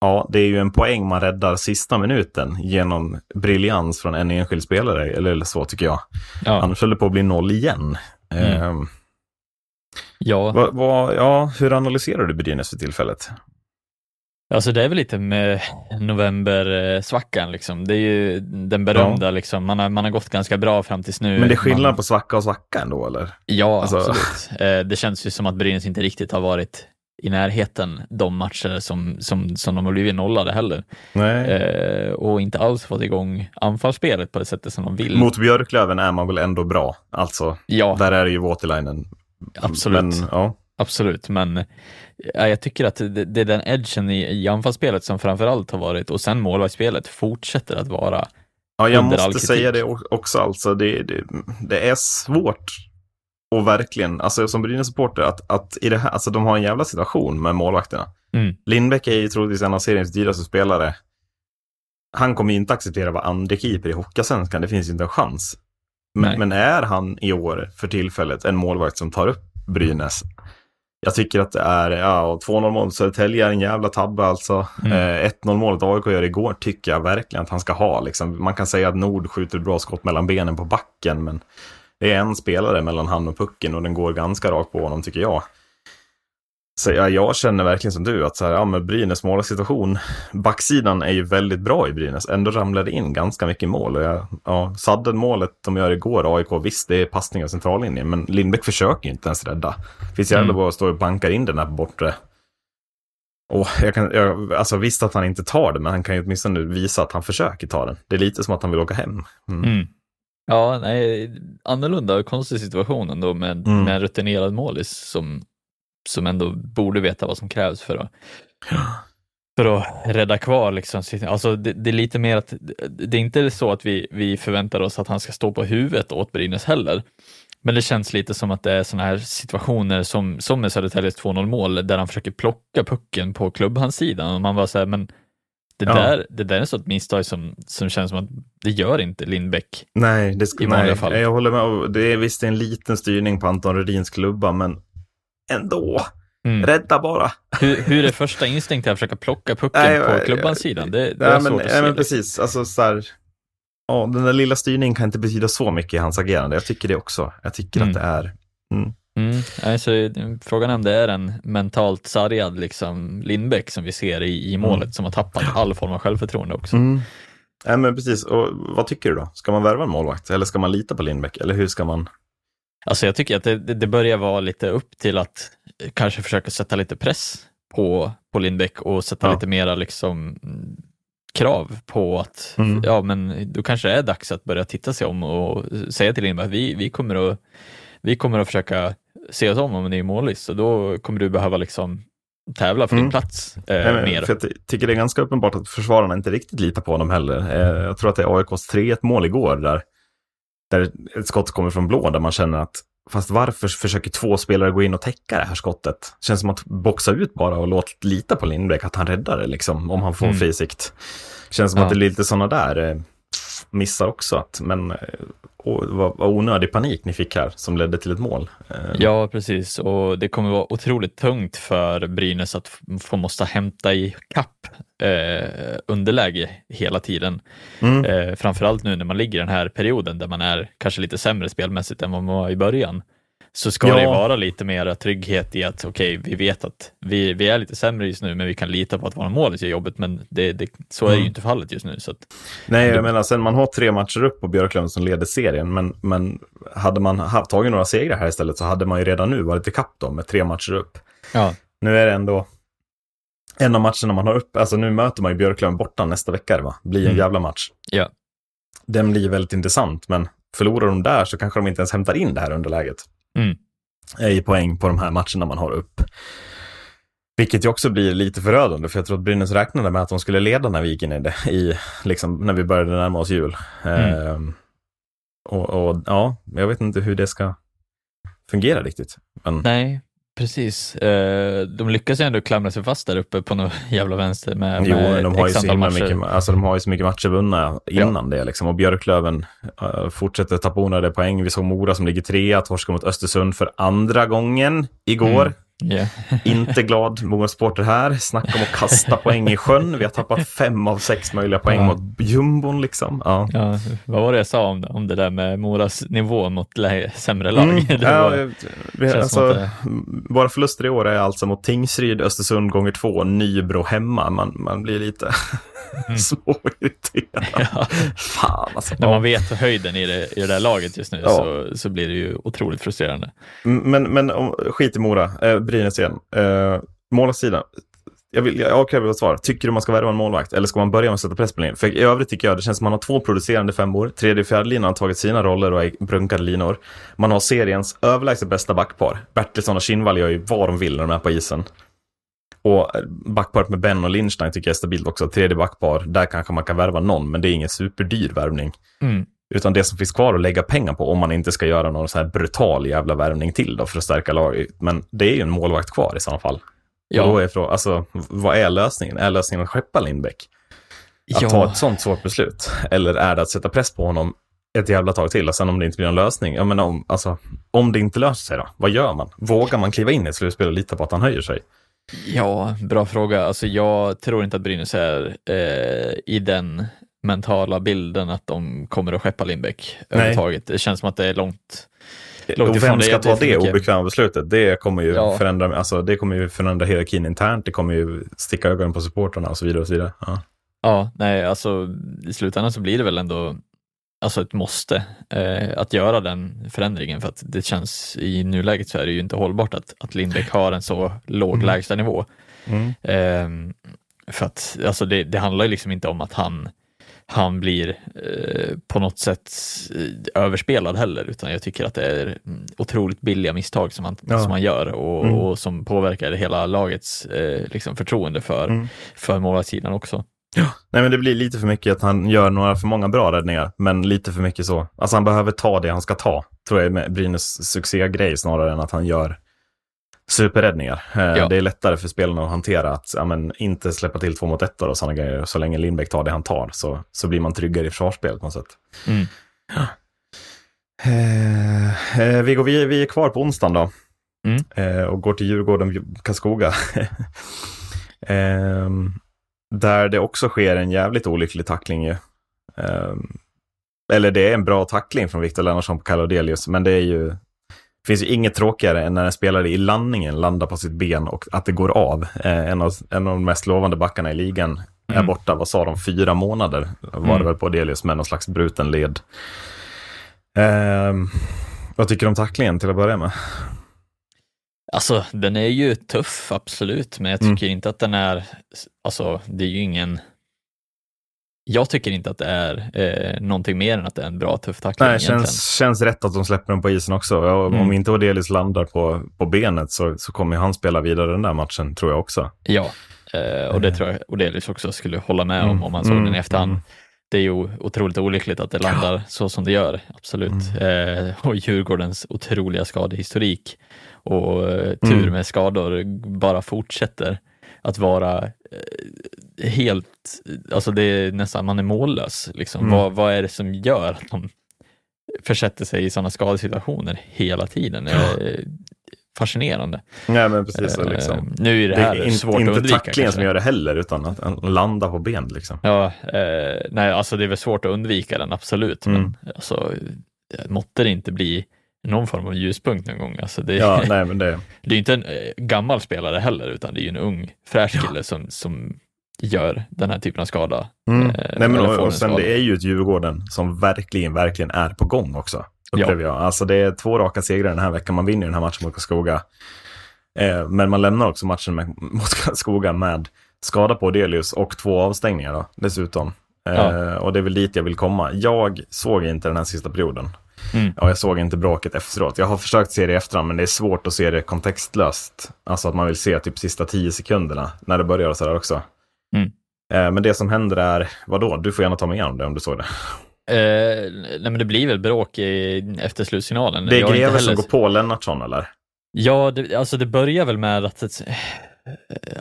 Speaker 1: Ja, det är ju en poäng man räddar sista minuten genom briljans från en enskild spelare, eller så tycker jag.
Speaker 2: Ja.
Speaker 1: Annars höll det på att bli noll igen.
Speaker 2: Mm.
Speaker 1: Eh,
Speaker 2: Ja.
Speaker 1: vad, vad, ja, hur analyserar du Brynäs för tillfället?
Speaker 2: Alltså det är väl lite med novembersvackan liksom. Det är ju den berömda liksom. Man har, man har gått ganska bra fram tills nu.
Speaker 1: Men det är skillnad
Speaker 2: man,
Speaker 1: på svacka och svacka ändå, eller?
Speaker 2: Ja,
Speaker 1: alltså-
Speaker 2: absolut. Eh, det känns ju som att Brynäs inte riktigt har varit i närheten de matcher som, som, som de har blivit nollade heller.
Speaker 1: Nej.
Speaker 2: Eh, och inte alls fått igång anfallsspelet på det sättet som de vill.
Speaker 1: Mot Björklöven är man väl ändå bra. Alltså,
Speaker 2: ja,
Speaker 1: där är det ju Waterlinen.
Speaker 2: absolut.
Speaker 1: Men, ja.
Speaker 2: Absolut, men ja, jag tycker att det, det är den edgen i, i anfallsspelet som framförallt har varit och sen målvaktsspelet fortsätter att vara
Speaker 1: ja, jag måste säga det också. Alltså, det, det, det är svårt och verkligen, alltså som Brynäs-supporter, att, att i det här, alltså de har en jävla situation med målvakterna.
Speaker 2: Mm.
Speaker 1: Lindbäck är ju troligtvis en av seriens dyraste spelare. Han kommer ju inte acceptera att vara andre keeper i Hockeyallsvenskan, det finns ju inte en chans. Men, men är han i år för tillfället en målvakt som tar upp Brynäs? Jag tycker att det är, ja, och 2-0 mål Södertälje är en jävla tabbe alltså.
Speaker 2: Mm.
Speaker 1: Eh, 1-0 målet AIK gör igår tycker jag verkligen att han ska ha. Liksom. Man kan säga att Nord skjuter bra skott mellan benen på backen, men det är en spelare mellan han och pucken och den går ganska rakt på honom tycker jag. Så ja, jag känner verkligen som du att så här, ja, men Brynäs målsituation, backsidan är ju väldigt bra i Brynäs. Ändå ramlade in ganska mycket mål. Och jag, ja, Sadden-målet de gör igår, AIK, visst det är passning av centrallinjen, men Lindbäck försöker ju inte ens rädda. Finns jävla
Speaker 2: Mm.
Speaker 1: bara att stå och bankar in den här på bortre. Och jag kan, jag, alltså visst att han inte tar det, men han kan ju åtminstone visa att han försöker ta den. Det är lite som att han vill åka hem. Mm.
Speaker 2: Mm. Ja, nej, annorlunda och konstig situation ändå med,
Speaker 1: Mm.
Speaker 2: med en rutinerad målis som, som ändå borde veta vad som krävs för att, för att rädda kvar. Liksom. Alltså, det, det är lite mer att det är inte så att vi, vi förväntar oss att han ska stå på huvudet åt Brynäs heller. Men det känns lite som att det är sådana här situationer som, som med Södertäljes 2-0 mål där han försöker plocka pucken på klubbhandssidan och man bara säger men det,
Speaker 1: Ja.
Speaker 2: där, det där är så ett misstag som, som känns som att det gör inte Lindbäck.
Speaker 1: Nej, det ska,
Speaker 2: I vanliga
Speaker 1: nej,
Speaker 2: fall.
Speaker 1: jag håller med. Det är visst en liten styrning på Anton Rudins klubba, men ändå.
Speaker 2: Mm.
Speaker 1: Rädda bara.
Speaker 2: Hur, hur är första instinkt att försöka plocka pucken
Speaker 1: Nej,
Speaker 2: på
Speaker 1: jag-
Speaker 2: klubbansidan? Det, det
Speaker 1: Nej,
Speaker 2: är
Speaker 1: men,
Speaker 2: svårt att
Speaker 1: nej,
Speaker 2: se.
Speaker 1: men
Speaker 2: liksom.
Speaker 1: precis. Alltså, så här, ja, den där lilla styrningen kan inte betyda så mycket i hans agerande. Jag tycker det också. Jag tycker
Speaker 2: Mm.
Speaker 1: att det är...
Speaker 2: Mm. Nej, så eh, frågan är om det är en mentalt sargad liksom, Lindbäck som vi ser i, i målet
Speaker 1: Mm.
Speaker 2: som har tappat all form av självförtroende också.
Speaker 1: Nej, men precis. Och vad tycker du då? Ska man värva en målvakt? Eller ska man lita på Lindbäck? Eller hur ska man...
Speaker 2: Alltså jag tycker att det, det börjar vara lite upp till att eh, kanske försöka sätta lite press på, på Lindbäck och sätta
Speaker 1: Ja.
Speaker 2: lite mera liksom krav på att
Speaker 1: Mm.
Speaker 2: ja men då kanske det är dags att börja titta sig om och säga till Lindbäck att vi, vi, kommer att, vi kommer att försöka se oss om om det är målis och då kommer du behöva liksom tävla för din
Speaker 1: Mm.
Speaker 2: plats eh,
Speaker 1: Nej, men,
Speaker 2: mer.
Speaker 1: för jag ty- tycker det är ganska uppenbart att försvararna inte riktigt litar på honom heller. Eh, jag tror att det är AIKs 3-1 mål igår där, där ett skott kommer från blå där man känner att fast varför försöker två spelare gå in och täcka det här skottet? Känns som att boxa ut bara och låt lita på Lindbäck att han räddar det liksom om han får
Speaker 2: Mm.
Speaker 1: fri sikt. Känns som
Speaker 2: Ja.
Speaker 1: att det är lite sådana där. Missar också att, men eh, och, vad, vad onödig panik ni fick här som ledde till ett mål. Eh,
Speaker 2: Ja, precis. Och det kommer vara otroligt tungt för Brynäs att få måste hämta i kapp eh, underläge hela tiden.
Speaker 1: Mm.
Speaker 2: Eh, framförallt nu när man ligger i den här perioden där man är kanske lite sämre spelmässigt än vad man var i början. Så ska
Speaker 1: Ja.
Speaker 2: det vara lite mer trygghet i att okej, vi vet att vi, vi är lite sämre just nu, men vi kan lita på att våra mål gör jobbet, men det, det, så är det ju
Speaker 1: Mm.
Speaker 2: inte fallet just nu. Så att,
Speaker 1: Nej, jag menar sen man har tre matcher upp på Björklöven som leder serien, men, men hade man haft, tagit några segrar här istället så hade man ju redan nu varit i kapp dem med tre matcher upp.
Speaker 2: ja,
Speaker 1: Nu är det ändå en av matcherna man har upp, alltså nu möter man ju Björklöven borta nästa vecka, va? Blir en
Speaker 2: Mm.
Speaker 1: jävla match.
Speaker 2: Ja.
Speaker 1: Den blir väldigt intressant, men förlorar de där så kanske de inte ens hämtar in det här underläget.
Speaker 2: Mm.
Speaker 1: I poäng på de här matcherna man har upp. Vilket ju också blir lite förödande, för jag tror att Brynäs räknade med att de skulle leda när vi gick in i det, i, liksom, när vi började närma oss jul.
Speaker 2: Mm.
Speaker 1: Ehm, och, och ja, jag vet inte hur det ska fungera riktigt. Men,
Speaker 2: nej, precis. Eh, de lyckas ju ändå klamra sig fast där uppe på något jävla vänster med,
Speaker 1: Jo,
Speaker 2: med
Speaker 1: men de har, ju så mycket, alltså, de har ju så mycket matcher vunna innan det. Liksom. Och Björklöven uh, fortsätter tappa onödiga poäng. Vi såg Mora som ligger trea, torskar mot Östersund för andra gången igår.
Speaker 2: Mm. Ja.
Speaker 1: Inte glad Mora-supporter här. Snacka om att kasta poäng i sjön. Vi har tappat fem av sex möjliga poäng
Speaker 2: Ja.
Speaker 1: mot jumbon. Liksom. Ja.
Speaker 2: Ja, vad var det jag sa om det, om det där med Moras nivå mot sämre lag?
Speaker 1: Mm,
Speaker 2: Det
Speaker 1: ja,
Speaker 2: var, som
Speaker 1: alltså,
Speaker 2: att
Speaker 1: Våra förluster i år är alltså mot Tingsryd, Östersund gånger två, Nybro hemma. Man, man blir lite
Speaker 2: Mm.
Speaker 1: småirriterad.
Speaker 2: ja,
Speaker 1: Fan alltså.
Speaker 2: när man vet höjden i det, i det där laget just nu
Speaker 1: Ja.
Speaker 2: så, så blir det ju otroligt frustrerande.
Speaker 1: Men, men om, skit i Mora, eh, Brynäs igen. Eh, målvaktssidan. Jag, vill, jag avkräver ett svar. Tycker du man ska värva en målvakt eller ska man börja med att sätta press på linjen? För i övrigt tycker jag det känns som man har två producerande femmor. Tredje och fjärde linan har tagit sina roller och är brunkade linor. Man har seriens överlägset bästa backpar. Bertilsson och Kinnvall gör ju vad de vill när de är på isen. Och eh, backparet med Ben och Lindstein tycker jag är stabilt också. Tredje backpar, där kanske man kan värva någon, men det är ingen superdyr värvning.
Speaker 2: Mm.
Speaker 1: Utan det som finns kvar att lägga pengar på om man inte ska göra någon så här brutal jävla värvning till då för att stärka laget. Men det är ju en målvakt kvar i sådana fall.
Speaker 2: Ja.
Speaker 1: Och då är frågan, alltså, vad är lösningen? Är lösningen att skeppa Lindbäck? Att
Speaker 2: Ja.
Speaker 1: ta ett sånt svårt beslut? Eller är det att sätta press på honom ett jävla tag till och sen om det inte blir någon lösning? Jag menar, om, alltså, om det inte löser sig då, vad gör man? Vågar man kliva in i ett slutspel och lita på att han höjer sig?
Speaker 2: Ja, bra fråga. Alltså, jag tror inte att Brynäs är eh, i den mentala bilden att de kommer att skeppa Lindbäck överhuvudtaget. Det känns som att det är långt. Långt
Speaker 1: och vem
Speaker 2: det,
Speaker 1: ska
Speaker 2: det
Speaker 1: ta det
Speaker 2: mycket.
Speaker 1: obekväma beslutet? Det kommer ju,
Speaker 2: Ja.
Speaker 1: förändra, alltså, det kommer ju förändra hierarkin internt, det kommer ju sticka ögonen på supportrarna och så vidare. Och så vidare. Ja.
Speaker 2: Ja, nej, alltså i slutändan så blir det väl ändå alltså ett måste eh, att göra den förändringen för att det känns i nuläget så är det ju inte hållbart att, att Lindbäck har en så låg
Speaker 1: Mm.
Speaker 2: lägstanivå.
Speaker 1: Mm.
Speaker 2: Eh, för att alltså det, det handlar ju liksom inte om att han, han blir eh, på något sätt eh, överspelad heller, utan jag tycker att det är mm, otroligt billiga misstag som han,
Speaker 1: Ja.
Speaker 2: som han gör och,
Speaker 1: Mm.
Speaker 2: och som påverkar hela lagets eh, liksom förtroende för,
Speaker 1: Mm.
Speaker 2: för målvaktssidan också.
Speaker 1: Nej, men det blir lite för mycket att han gör några för många bra räddningar, men lite för mycket så. Alltså han behöver ta det han ska ta, tror jag är Brynäs succégrej snarare än att han gör superräddningar. Eh,
Speaker 2: Ja.
Speaker 1: Det är lättare för spelarna att hantera att ja, men, inte släppa till två mot ett och sådana grejer. Så länge Lindbäck tar det han tar så, så blir man tryggare i försvarsspelet på något sätt.
Speaker 2: Mm.
Speaker 1: Eh, eh, vi, går, vi, vi är kvar på onsdagen då.
Speaker 2: Mm.
Speaker 1: Eh, och går till Djurgården, Karlskoga. Ehm, där det också sker en jävligt olycklig tackling ju. Ehm, eller det är en bra tackling från Victor Lennartsson på Kalodelius, men det är ju det finns ju inget tråkigare än när en spelare i landningen landar på sitt ben och att det går av. Eh, en, av, en av de mest lovande backarna i ligan är
Speaker 2: Mm.
Speaker 1: borta, vad sa de, fyra månader var det
Speaker 2: Mm.
Speaker 1: väl på Delius med någon slags bruten led. Ehm, vad tycker du om tacklingen till att börja med?
Speaker 2: Alltså den är ju tuff, absolut, men jag
Speaker 1: Mm.
Speaker 2: tycker inte att den är, alltså det är ju ingen, jag tycker inte att det är eh, någonting mer än att det är en bra tuff tackling
Speaker 1: Nej, känns, känns rätt att de släpper den på isen också. Och Om
Speaker 2: Mm.
Speaker 1: inte Odelius landar på, på benet så, så kommer han spela vidare den där matchen, tror jag också.
Speaker 2: Ja, eh, och det tror jag Odelius också skulle hålla med om,
Speaker 1: Mm.
Speaker 2: om man såg
Speaker 1: Mm.
Speaker 2: den i efterhand.
Speaker 1: Mm.
Speaker 2: Det är ju otroligt olyckligt att det landar så som det gör, absolut.
Speaker 1: Mm.
Speaker 2: Eh, och Djurgårdens otroliga skadehistorik och eh, tur
Speaker 1: Mm.
Speaker 2: med skador bara fortsätter att vara helt, alltså det är nästan, man är mållös. Liksom.
Speaker 1: Mm.
Speaker 2: Vad, vad är det som gör att de försätter sig i sådana skadesituationer hela tiden? Det är fascinerande.
Speaker 1: Nej, men precis.
Speaker 2: Eh,
Speaker 1: Liksom.
Speaker 2: Nu är det
Speaker 1: Det
Speaker 2: här
Speaker 1: är in,
Speaker 2: svårt att
Speaker 1: inte
Speaker 2: undvika.
Speaker 1: tacklingen
Speaker 2: kanske.
Speaker 1: som gör det heller, utan att, landa på ben. Liksom.
Speaker 2: Ja, eh, nej, alltså det är väl svårt att undvika den, absolut. Men
Speaker 1: Mm.
Speaker 2: alltså, måtte det inte bli någon form av ljuspunkt någon gång. Alltså det,
Speaker 1: Ja, nej, men det,
Speaker 2: det är inte en eh, gammal spelare heller, utan det är ju en ung fräsch kille som, som gör den här typen av skada.
Speaker 1: Mm.
Speaker 2: Eh,
Speaker 1: Nej, men och, och sen
Speaker 2: skada.
Speaker 1: det är ju ett Djurgården som verkligen, verkligen är på gång också.
Speaker 2: Ja.
Speaker 1: Upplever jag. Alltså det är två raka segrar den här veckan. Man vinner den här matchen mot Karlskoga. Eh, men man lämnar också matchen med, mot Karlskoga med skada på Delius och två avstängningar då, dessutom. Eh,
Speaker 2: Ja.
Speaker 1: Och det är väl dit jag vill komma. Jag såg inte den här sista perioden.
Speaker 2: Mm.
Speaker 1: Ja, jag såg inte bråket efteråt. Jag har försökt se det i efterhand, men det är svårt att se det kontextlöst. Alltså att man vill se typ sista tio sekunderna när det börjar och sådär också.
Speaker 2: Mm.
Speaker 1: Eh, Men det som händer är, vadå? Du får gärna ta mig igenom det om du såg det.
Speaker 2: Eh, nej, men det blir väl bråk i, efter slutsignalen.
Speaker 1: Det är Greve som
Speaker 2: heller-
Speaker 1: går på Lennartsson eller?
Speaker 2: Ja, det, alltså det börjar väl med att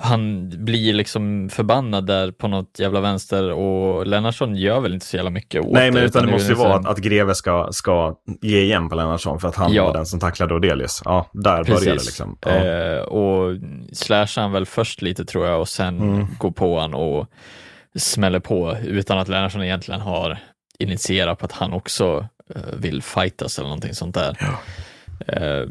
Speaker 2: han blir liksom förbannad där på något jävla vänster och Lennartsson gör väl inte så jävla mycket åt
Speaker 1: Nej, men utan det måste ju
Speaker 2: liksom-
Speaker 1: vara att, att Greve ska, ska ge igen på Lennartsson för att han
Speaker 2: Ja.
Speaker 1: var den som tacklade Odelius. Ja, där börjar det liksom. Ja.
Speaker 2: Eh, och slashar han väl först lite tror jag och sen
Speaker 1: Mm.
Speaker 2: går på han och smäller på utan att Lennartsson egentligen har initierat på att han också eh, vill fightas eller någonting sånt där. Eh,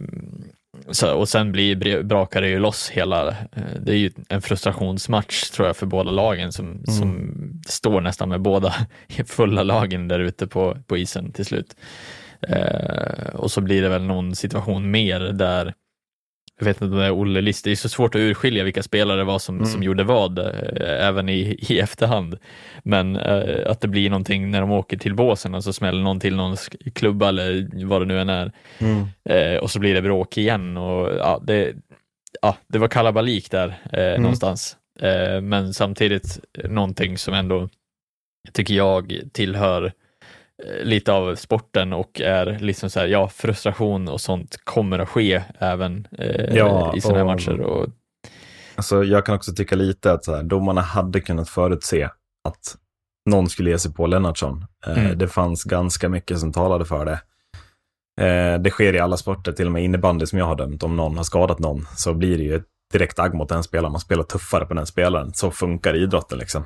Speaker 2: så, och sen blir, brakar det ju loss hela, eh, det är ju en frustrationsmatch tror jag för båda lagen som, som står nästan med båda fulla lagen där ute på, på isen till slut. Eh, och så blir det väl någon situation mer där jag vet inte är Olle List, det är så svårt att urskilja vilka spelare det var som,
Speaker 1: Mm.
Speaker 2: som gjorde vad, eh, även i, i efterhand. Men eh, att det blir någonting när de åker till båsen och så smäller någon till någons klubba eller vad det nu än är.
Speaker 1: Mm.
Speaker 2: Eh, och så blir det bråk igen och ja, det, ja, det var kalabalik där eh,
Speaker 1: Mm.
Speaker 2: någonstans. Eh, men samtidigt någonting som ändå tycker jag tillhör lite av sporten och är liksom så här, ja, frustration och sånt kommer att ske även eh,
Speaker 1: Ja,
Speaker 2: i sådana här matcher. Och,
Speaker 1: Alltså, jag kan också tycka lite att så här, domarna hade kunnat förutse att någon skulle ge sig på Lennartsson. Eh,
Speaker 2: Mm.
Speaker 1: Det fanns ganska mycket som talade för det. Eh, det sker i alla sporter, till och med innebandy som jag har dömt. Om någon har skadat någon så blir det ju ett direkt agg mot den spelaren. Man spelar tuffare på den spelaren. Så funkar idrotten liksom.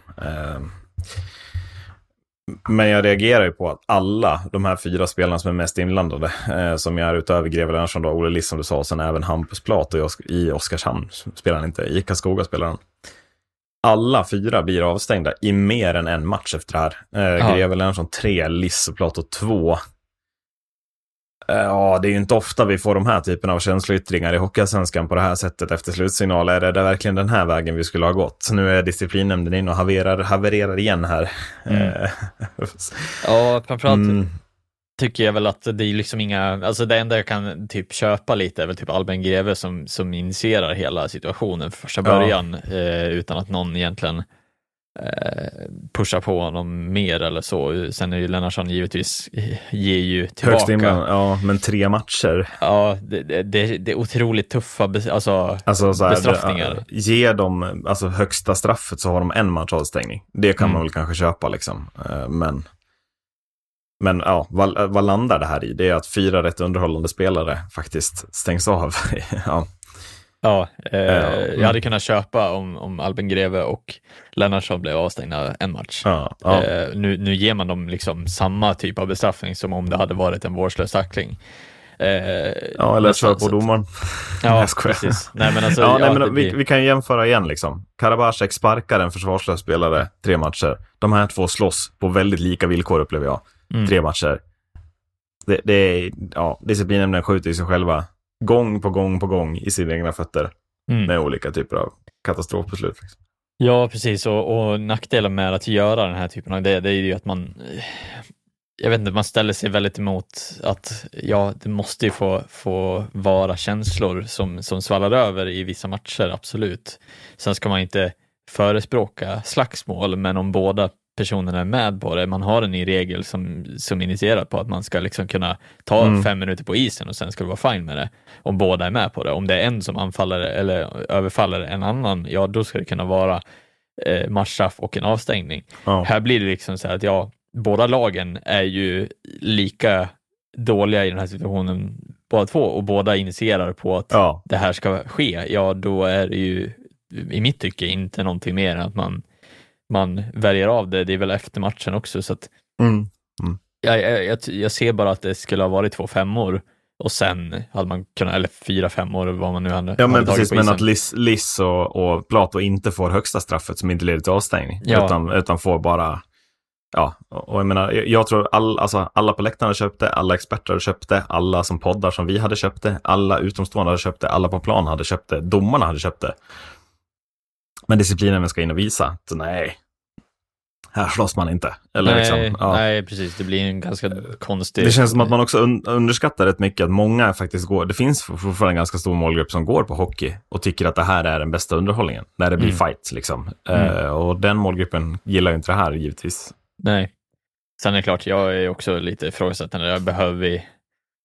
Speaker 1: Men jag reagerar ju på att alla de här fyra spelarna som är mest inblandade, eh, som är utöver Greve Lennartsson, Olle Liss som du sa, och sen även Hampus Plat och Osk i Oskarshamn spelar han inte, i Karlskoga spelar han. Alla fyra blir avstängda i mer än en match efter det här. Eh, Greve Lennartsson 3, Liss och Plato 2. Ja, det är ju inte ofta vi får de här typerna av känsloyttringar i Hockeyallsvenskan på det här sättet efter slutsignal. Är det verkligen den här vägen vi skulle ha gått? Nu är disciplinnämnden inne och havererar, havererar igen här.
Speaker 2: Mm.
Speaker 1: Eh,
Speaker 2: ja, framförallt
Speaker 1: mm.
Speaker 2: tycker jag väl att det är liksom inga, alltså det enda jag kan typ köpa lite är väl typ Albin Greve som, som initierar hela situationen för första
Speaker 1: Ja.
Speaker 2: början eh, utan att någon egentligen eh, pushar på honom mer eller så. Sen är ju Lennartsson givetvis, eh, ger ju
Speaker 1: Högst
Speaker 2: tillbaka.
Speaker 1: inblandad, ja, men tre matcher.
Speaker 2: Ja, det, det, det är otroligt tuffa, bes- alltså,
Speaker 1: Alltså, så här,
Speaker 2: Bestraffningar.
Speaker 1: det- Ge dem alltså, högsta straffet så har de en match avstängning. Det kan
Speaker 2: Mm.
Speaker 1: man väl kanske köpa liksom. Eh, Men, men ja, vad, vad landar det här i? Det är att fyra rätt underhållande spelare faktiskt stängs av. ja.
Speaker 2: Ja, eh,
Speaker 1: mm.
Speaker 2: jag hade kunnat köpa om, om Albin Greve och Lennartsson blev avstängda en match.
Speaker 1: Ja, ja.
Speaker 2: Eh, nu, nu ger man dem liksom samma typ av bestraffning som om det hade varit en vårdslös tackling. Eh,
Speaker 1: ja, eller kör på domaren.
Speaker 2: Ja, precis. Nej, men alltså,
Speaker 1: ja,
Speaker 2: ja,
Speaker 1: nej, men vi, vi kan jämföra igen liksom. Karabasek sparkar en försvarslös spelare tre matcher. De här två slåss på väldigt lika villkor upplever jag.
Speaker 2: Mm.
Speaker 1: Tre matcher. Det, det är, ja, disciplinen skjuter i sig själva gång på gång på gång i sina egna fötter
Speaker 2: Mm.
Speaker 1: med olika typer av katastrofbeslut. Liksom.
Speaker 2: Ja, precis. Och, och nackdelen med att göra den här typen av det, det är ju att man, eh, jag vet inte, man ställer sig väldigt emot att ja, det måste ju få, få vara känslor som, som svallar över i vissa matcher, absolut. Sen ska man inte förespråka slagsmål, men om båda personerna är med på det, man har en ny regel som, som initierar på att man ska liksom kunna ta
Speaker 1: Mm.
Speaker 2: fem minuter på isen och sen ska det vara fine med det, om båda är med på det. Om det är en som anfaller eller överfaller en annan, ja då ska det kunna vara eh, matchstraff och en avstängning.
Speaker 1: Ja.
Speaker 2: Här blir det liksom så här att ja, båda lagen är ju lika dåliga i den här situationen båda två och båda initierar på att
Speaker 1: Ja.
Speaker 2: det här ska ske, ja då är det ju i mitt tycke inte någonting mer än att man, man väljer av det. Det är väl efter matchen också så att
Speaker 1: Mm.
Speaker 2: jag, jag, jag, jag ser bara att det skulle ha varit två femmor och sen hade man kunnat, eller fyra femmor vad man nu hade
Speaker 1: Ja,
Speaker 2: hade
Speaker 1: men
Speaker 2: tagit
Speaker 1: precis. Men att Liss, Liss och, och Plato inte får högsta straffet som inte leder till avstängning.
Speaker 2: Ja.
Speaker 1: Utan, utan får bara... Ja, och jag menar, jag, tror all, alltså, alla på läktaren hade köpt det, alla experter hade köpt det, alla som poddar som vi hade köpt det, alla utomstående hade köpt det, alla på plan hade köpt det, domarna hade köpt det. Men disciplinen ska in och visa att nej, här slåss man inte. Eller
Speaker 2: nej,
Speaker 1: liksom, ja.
Speaker 2: nej, precis. Det blir en ganska konstig...
Speaker 1: Det känns som att man också un underskattar rätt mycket att många faktiskt går, det finns fortfarande en ganska stor målgrupp som går på hockey och tycker att det här är den bästa underhållningen, när det blir
Speaker 2: Mm.
Speaker 1: fights liksom.
Speaker 2: Mm.
Speaker 1: Eh, och den målgruppen gillar ju inte det här givetvis.
Speaker 2: Nej. Sen är det klart, jag är också lite ifrågasättande. Behöver vi,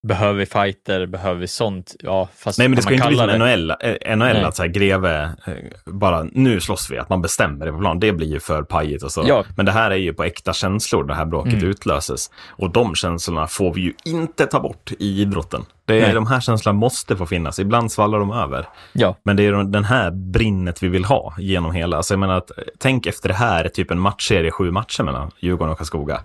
Speaker 2: behöver vi fighter, behöver vi sånt? Ja, fast
Speaker 1: Nej men det ska inte bli som NHL, eh, NHL
Speaker 2: Nej.
Speaker 1: att så här, greve, eh, bara nu slåss vi, att man bestämmer det på plan, det blir ju för pajigt och så.
Speaker 2: Ja.
Speaker 1: Men det här är ju på äkta känslor det här bråket
Speaker 2: Mm.
Speaker 1: utlöses. Och de känslorna får vi ju inte ta bort i idrotten. Det är,
Speaker 2: Nej.
Speaker 1: de här känslorna måste få finnas, ibland svallar de över.
Speaker 2: Ja,
Speaker 1: Men det är de- den här brinnet vi vill ha genom hela, alltså jag menar att tänk efter det här, typ en matchserie, sju matcher mellan Djurgården och Karlskoga.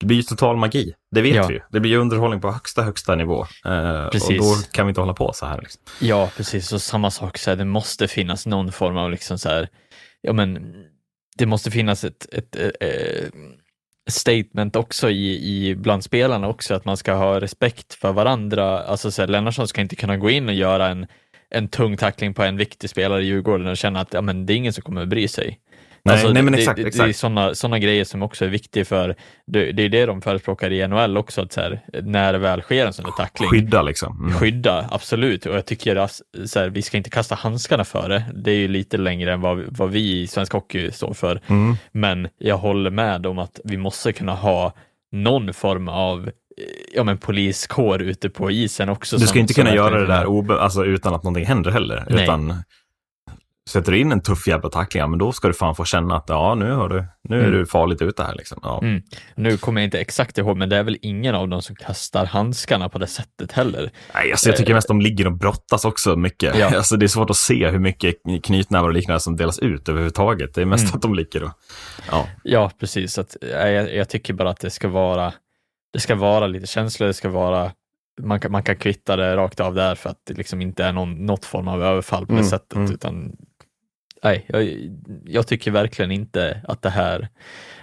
Speaker 1: Det blir ju total magi, det vet
Speaker 2: Ja.
Speaker 1: vi ju. Det blir ju underhållning på högsta, högsta nivå. Eh, och
Speaker 2: Precis.
Speaker 1: då kan vi inte hålla på så här. Liksom.
Speaker 2: ja precis. Och samma sak, så här, det måste finnas någon form av liksom så här, ja men det måste finnas ett, ett, eh, statement också i, i bland spelarna också, att man ska ha respekt för varandra. Alltså så här, Lennartsson ska inte kunna gå in och göra en, en tung tackling på en viktig spelare i Djurgården och känna att ja, men det är ingen som kommer att bry sig.
Speaker 1: Nej,
Speaker 2: Alltså,
Speaker 1: nej men
Speaker 2: det,
Speaker 1: exakt,
Speaker 2: det, är
Speaker 1: exakt.
Speaker 2: sådana såna grejer som också är viktiga för, det, det är det de förespråkar i NHL också, att så här, när det väl sker en sån där tackling,
Speaker 1: Skydda liksom. Mm.
Speaker 2: skydda, absolut. Och jag tycker att så här, vi ska inte kasta handskarna för det. Det är ju lite längre än vad, vad vi i svensk hockey står för.
Speaker 1: Mm.
Speaker 2: Men jag håller med om att vi måste kunna ha någon form av ja, men poliskår ute på isen också.
Speaker 1: Du ska inte kunna göra det där obe- alltså, utan att någonting händer heller.
Speaker 2: Nej.
Speaker 1: Utan sätter du in en tuff jävla tackling, ja, men då ska du fan få känna att ja, nu, har du, nu är
Speaker 2: Mm.
Speaker 1: du farligt ute här. Liksom. Ja.
Speaker 2: Mm. Nu kommer jag inte exakt ihåg, men det är väl ingen av dem som kastar handskarna på det sättet heller.
Speaker 1: Nej, alltså, jag tycker mest de ligger och brottas också mycket.
Speaker 2: Ja.
Speaker 1: Alltså, det är svårt att se hur mycket knytnävar och liknande som delas ut överhuvudtaget. Det är mest
Speaker 2: Mm.
Speaker 1: att de ligger och... Ja.
Speaker 2: Ja, precis. Att, eh, jag, jag tycker bara att det ska vara, det ska vara lite känslor, det ska vara man kan, man kan kvitta det rakt av där för att det liksom inte är någon, något form av överfall på det
Speaker 1: Mm,
Speaker 2: sättet.
Speaker 1: mm.
Speaker 2: Utan, nej, jag, jag tycker verkligen inte att det här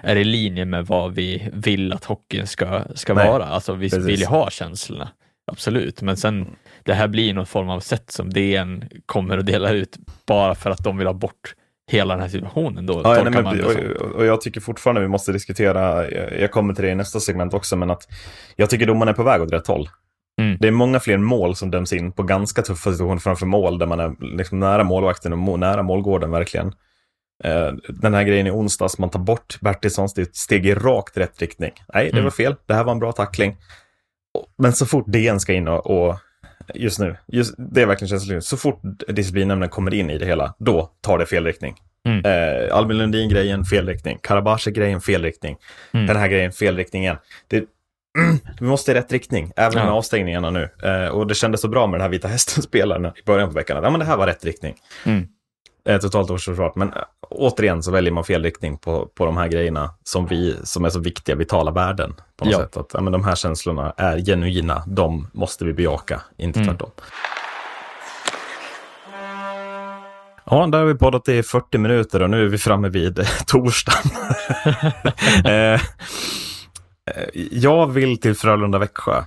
Speaker 2: är i linje med vad vi vill att hockeyn ska, ska
Speaker 1: Nej,
Speaker 2: vara. Alltså vi
Speaker 1: precis.
Speaker 2: vill ju ha känslorna, absolut. Men sen, det här blir någon form av sätt som DN kommer att dela ut bara för att de vill ha bort hela den här situationen. Då
Speaker 1: Ja, nej, men, och, och jag tycker fortfarande vi måste diskutera, jag kommer till det i nästa segment också, men att jag tycker domaren är på väg åt rätt håll.
Speaker 2: Mm.
Speaker 1: Det är många fler mål som döms in på ganska tuffa situationer framför mål, där man är liksom nära målvakten och må, nära målgården verkligen. Eh, Den här grejen i onsdags, man tar bort Bertilssons, det är ett steg i rakt rätt riktning. Nej, det
Speaker 2: Mm.
Speaker 1: var fel, det här var en bra tackling. Men så fort DN ska in och, och just nu, just, det är verkligen känsligt, så fort disciplinnämnden kommer in i det hela, då tar det fel riktning.
Speaker 2: Mm.
Speaker 1: Eh, Albin Lundin-grejen, fel riktning. Karabache-grejen, fel riktning.
Speaker 2: Mm.
Speaker 1: Den här grejen, fel riktning igen. Det, mm, vi måste i rätt riktning, även
Speaker 2: Ja.
Speaker 1: med avstängningarna nu. Eh, och det kändes så bra med den här Vita Hästen-spelaren i början på veckan. Ja, men det här var rätt riktning.
Speaker 2: Mm.
Speaker 1: Eh, totalt orsvarsfart. Men äh, återigen så väljer man fel riktning på, på de här grejerna som, vi, som är så viktiga vitala värden. På något
Speaker 2: Ja.
Speaker 1: sätt. Att, ja, men de här känslorna är genuina, de måste vi bejaka, inte
Speaker 2: Mm.
Speaker 1: tvärtom. Ja, där har vi poddat i 40 minuter och nu är vi framme vid eh, torsdagen. eh, eh, jag vill till Frölunda-Växjö.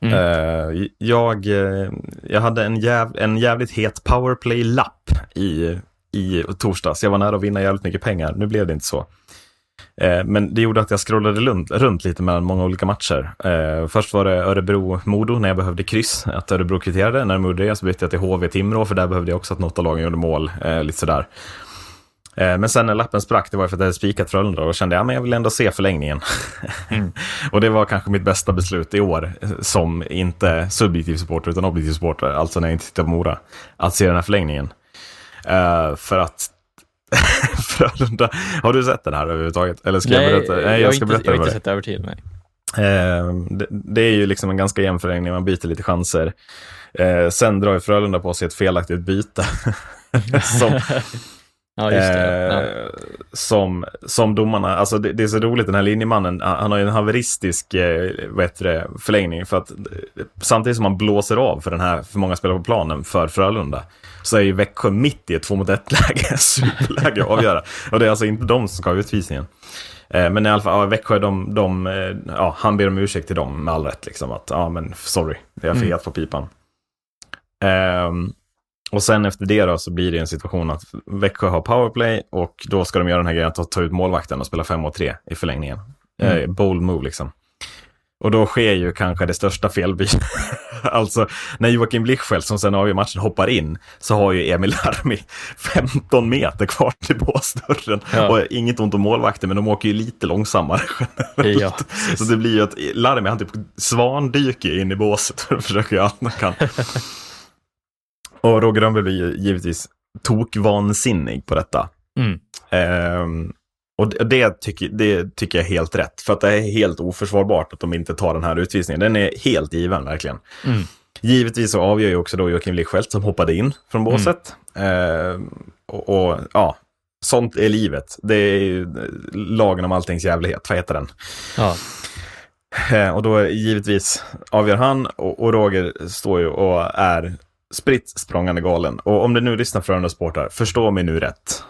Speaker 2: Mm.
Speaker 1: Eh, jag, eh, jag hade en, jäv, en jävligt het powerplay-lapp i, i torsdags. Jag var nära att vinna jävligt mycket pengar. Nu blev det inte så. Eh, men det gjorde att jag scrollade runt, runt lite mellan många olika matcher. Eh, först var det Örebro-Modo när jag behövde kryss, att Örebro kvitterade. När de gjorde det så bytte jag till HV-Timrå, för där behövde jag också att något av lagen gjorde mål. Eh, lite sådär. Eh, Men sen när lappen sprack, det var för att jag hade spikat Frölunda och kände att jag vill ändå se förlängningen.
Speaker 2: Mm.
Speaker 1: och det var kanske mitt bästa beslut i år, eh, som inte subjektiv supporter utan objektiv supporter, alltså när jag inte tittar på Mora, att se den här förlängningen. Eh, för att Frölunda, har du sett den här överhuvudtaget? Eller ska
Speaker 2: nej,
Speaker 1: jag berätta?
Speaker 2: Nej, jag,
Speaker 1: ska
Speaker 2: har inte, jag har inte sett övertid. Nej.
Speaker 1: Eh, det, det är ju liksom en ganska jämn förlängning, man byter lite chanser. Sen drar ju Frölunda på sig ett felaktigt byte. som,
Speaker 2: Ja, just det. Ja.
Speaker 1: eh, som, som domarna, alltså det, det är så roligt, den här linjemannen, han han har ju en haveristisk eh, det, förlängning. För att samtidigt som man blåser av för den här, för många spelare på planen för Frölunda, så är ju Växjö mitt i ett två mot ett läge, superläge att avgöra. Och det är alltså inte de som ska ha utvisningen. Eh, Men i alla fall, ja, Växjö, de, de, eh, ja, han ber om ursäkt till dem med all rätt. Liksom, att, ja, men sorry, jag är för
Speaker 2: Mm.
Speaker 1: på pipan. Och sen efter det då så blir det en situation att Växjö har powerplay och då ska de göra den här grejen att ta ut målvakten och spela 5 mot 3 i förlängningen.
Speaker 2: Mm.
Speaker 1: Eh, bold move liksom. Och då sker ju kanske det största felbytet. alltså, när Joakim Blichfeldt som sen avgör matchen hoppar in så har ju Emil Larmi 15 meter kvar till båsdörren.
Speaker 2: Ja.
Speaker 1: Och inget ont om målvakten, men de åker ju lite långsammare generellt.
Speaker 2: Ja,
Speaker 1: Så det blir ju att Larmi, han typ svandyker in i båset och försöker göra allt han kan. Och Roger Rönnberg blir givetvis tokvansinnig på detta.
Speaker 2: Mm.
Speaker 1: Ehm, och det, tycker, det tycker jag är helt rätt, för att det är helt oförsvarbart att de inte tar den här utvisningen. Den är helt given, verkligen.
Speaker 2: Mm.
Speaker 1: Givetvis så avgör ju också då Joakim Lichfeldt som hoppade in från båset. Ehm, och, och ja, sånt är livet. Det är ju lagen om alltings jävlighet, vad heter den?
Speaker 2: Ja.
Speaker 1: Eh, Och då givetvis avgör han och, och Roger står ju och är spritt språngande galen. Och om det nu lyssnar Frölunda supportrar, förstå mig nu rätt.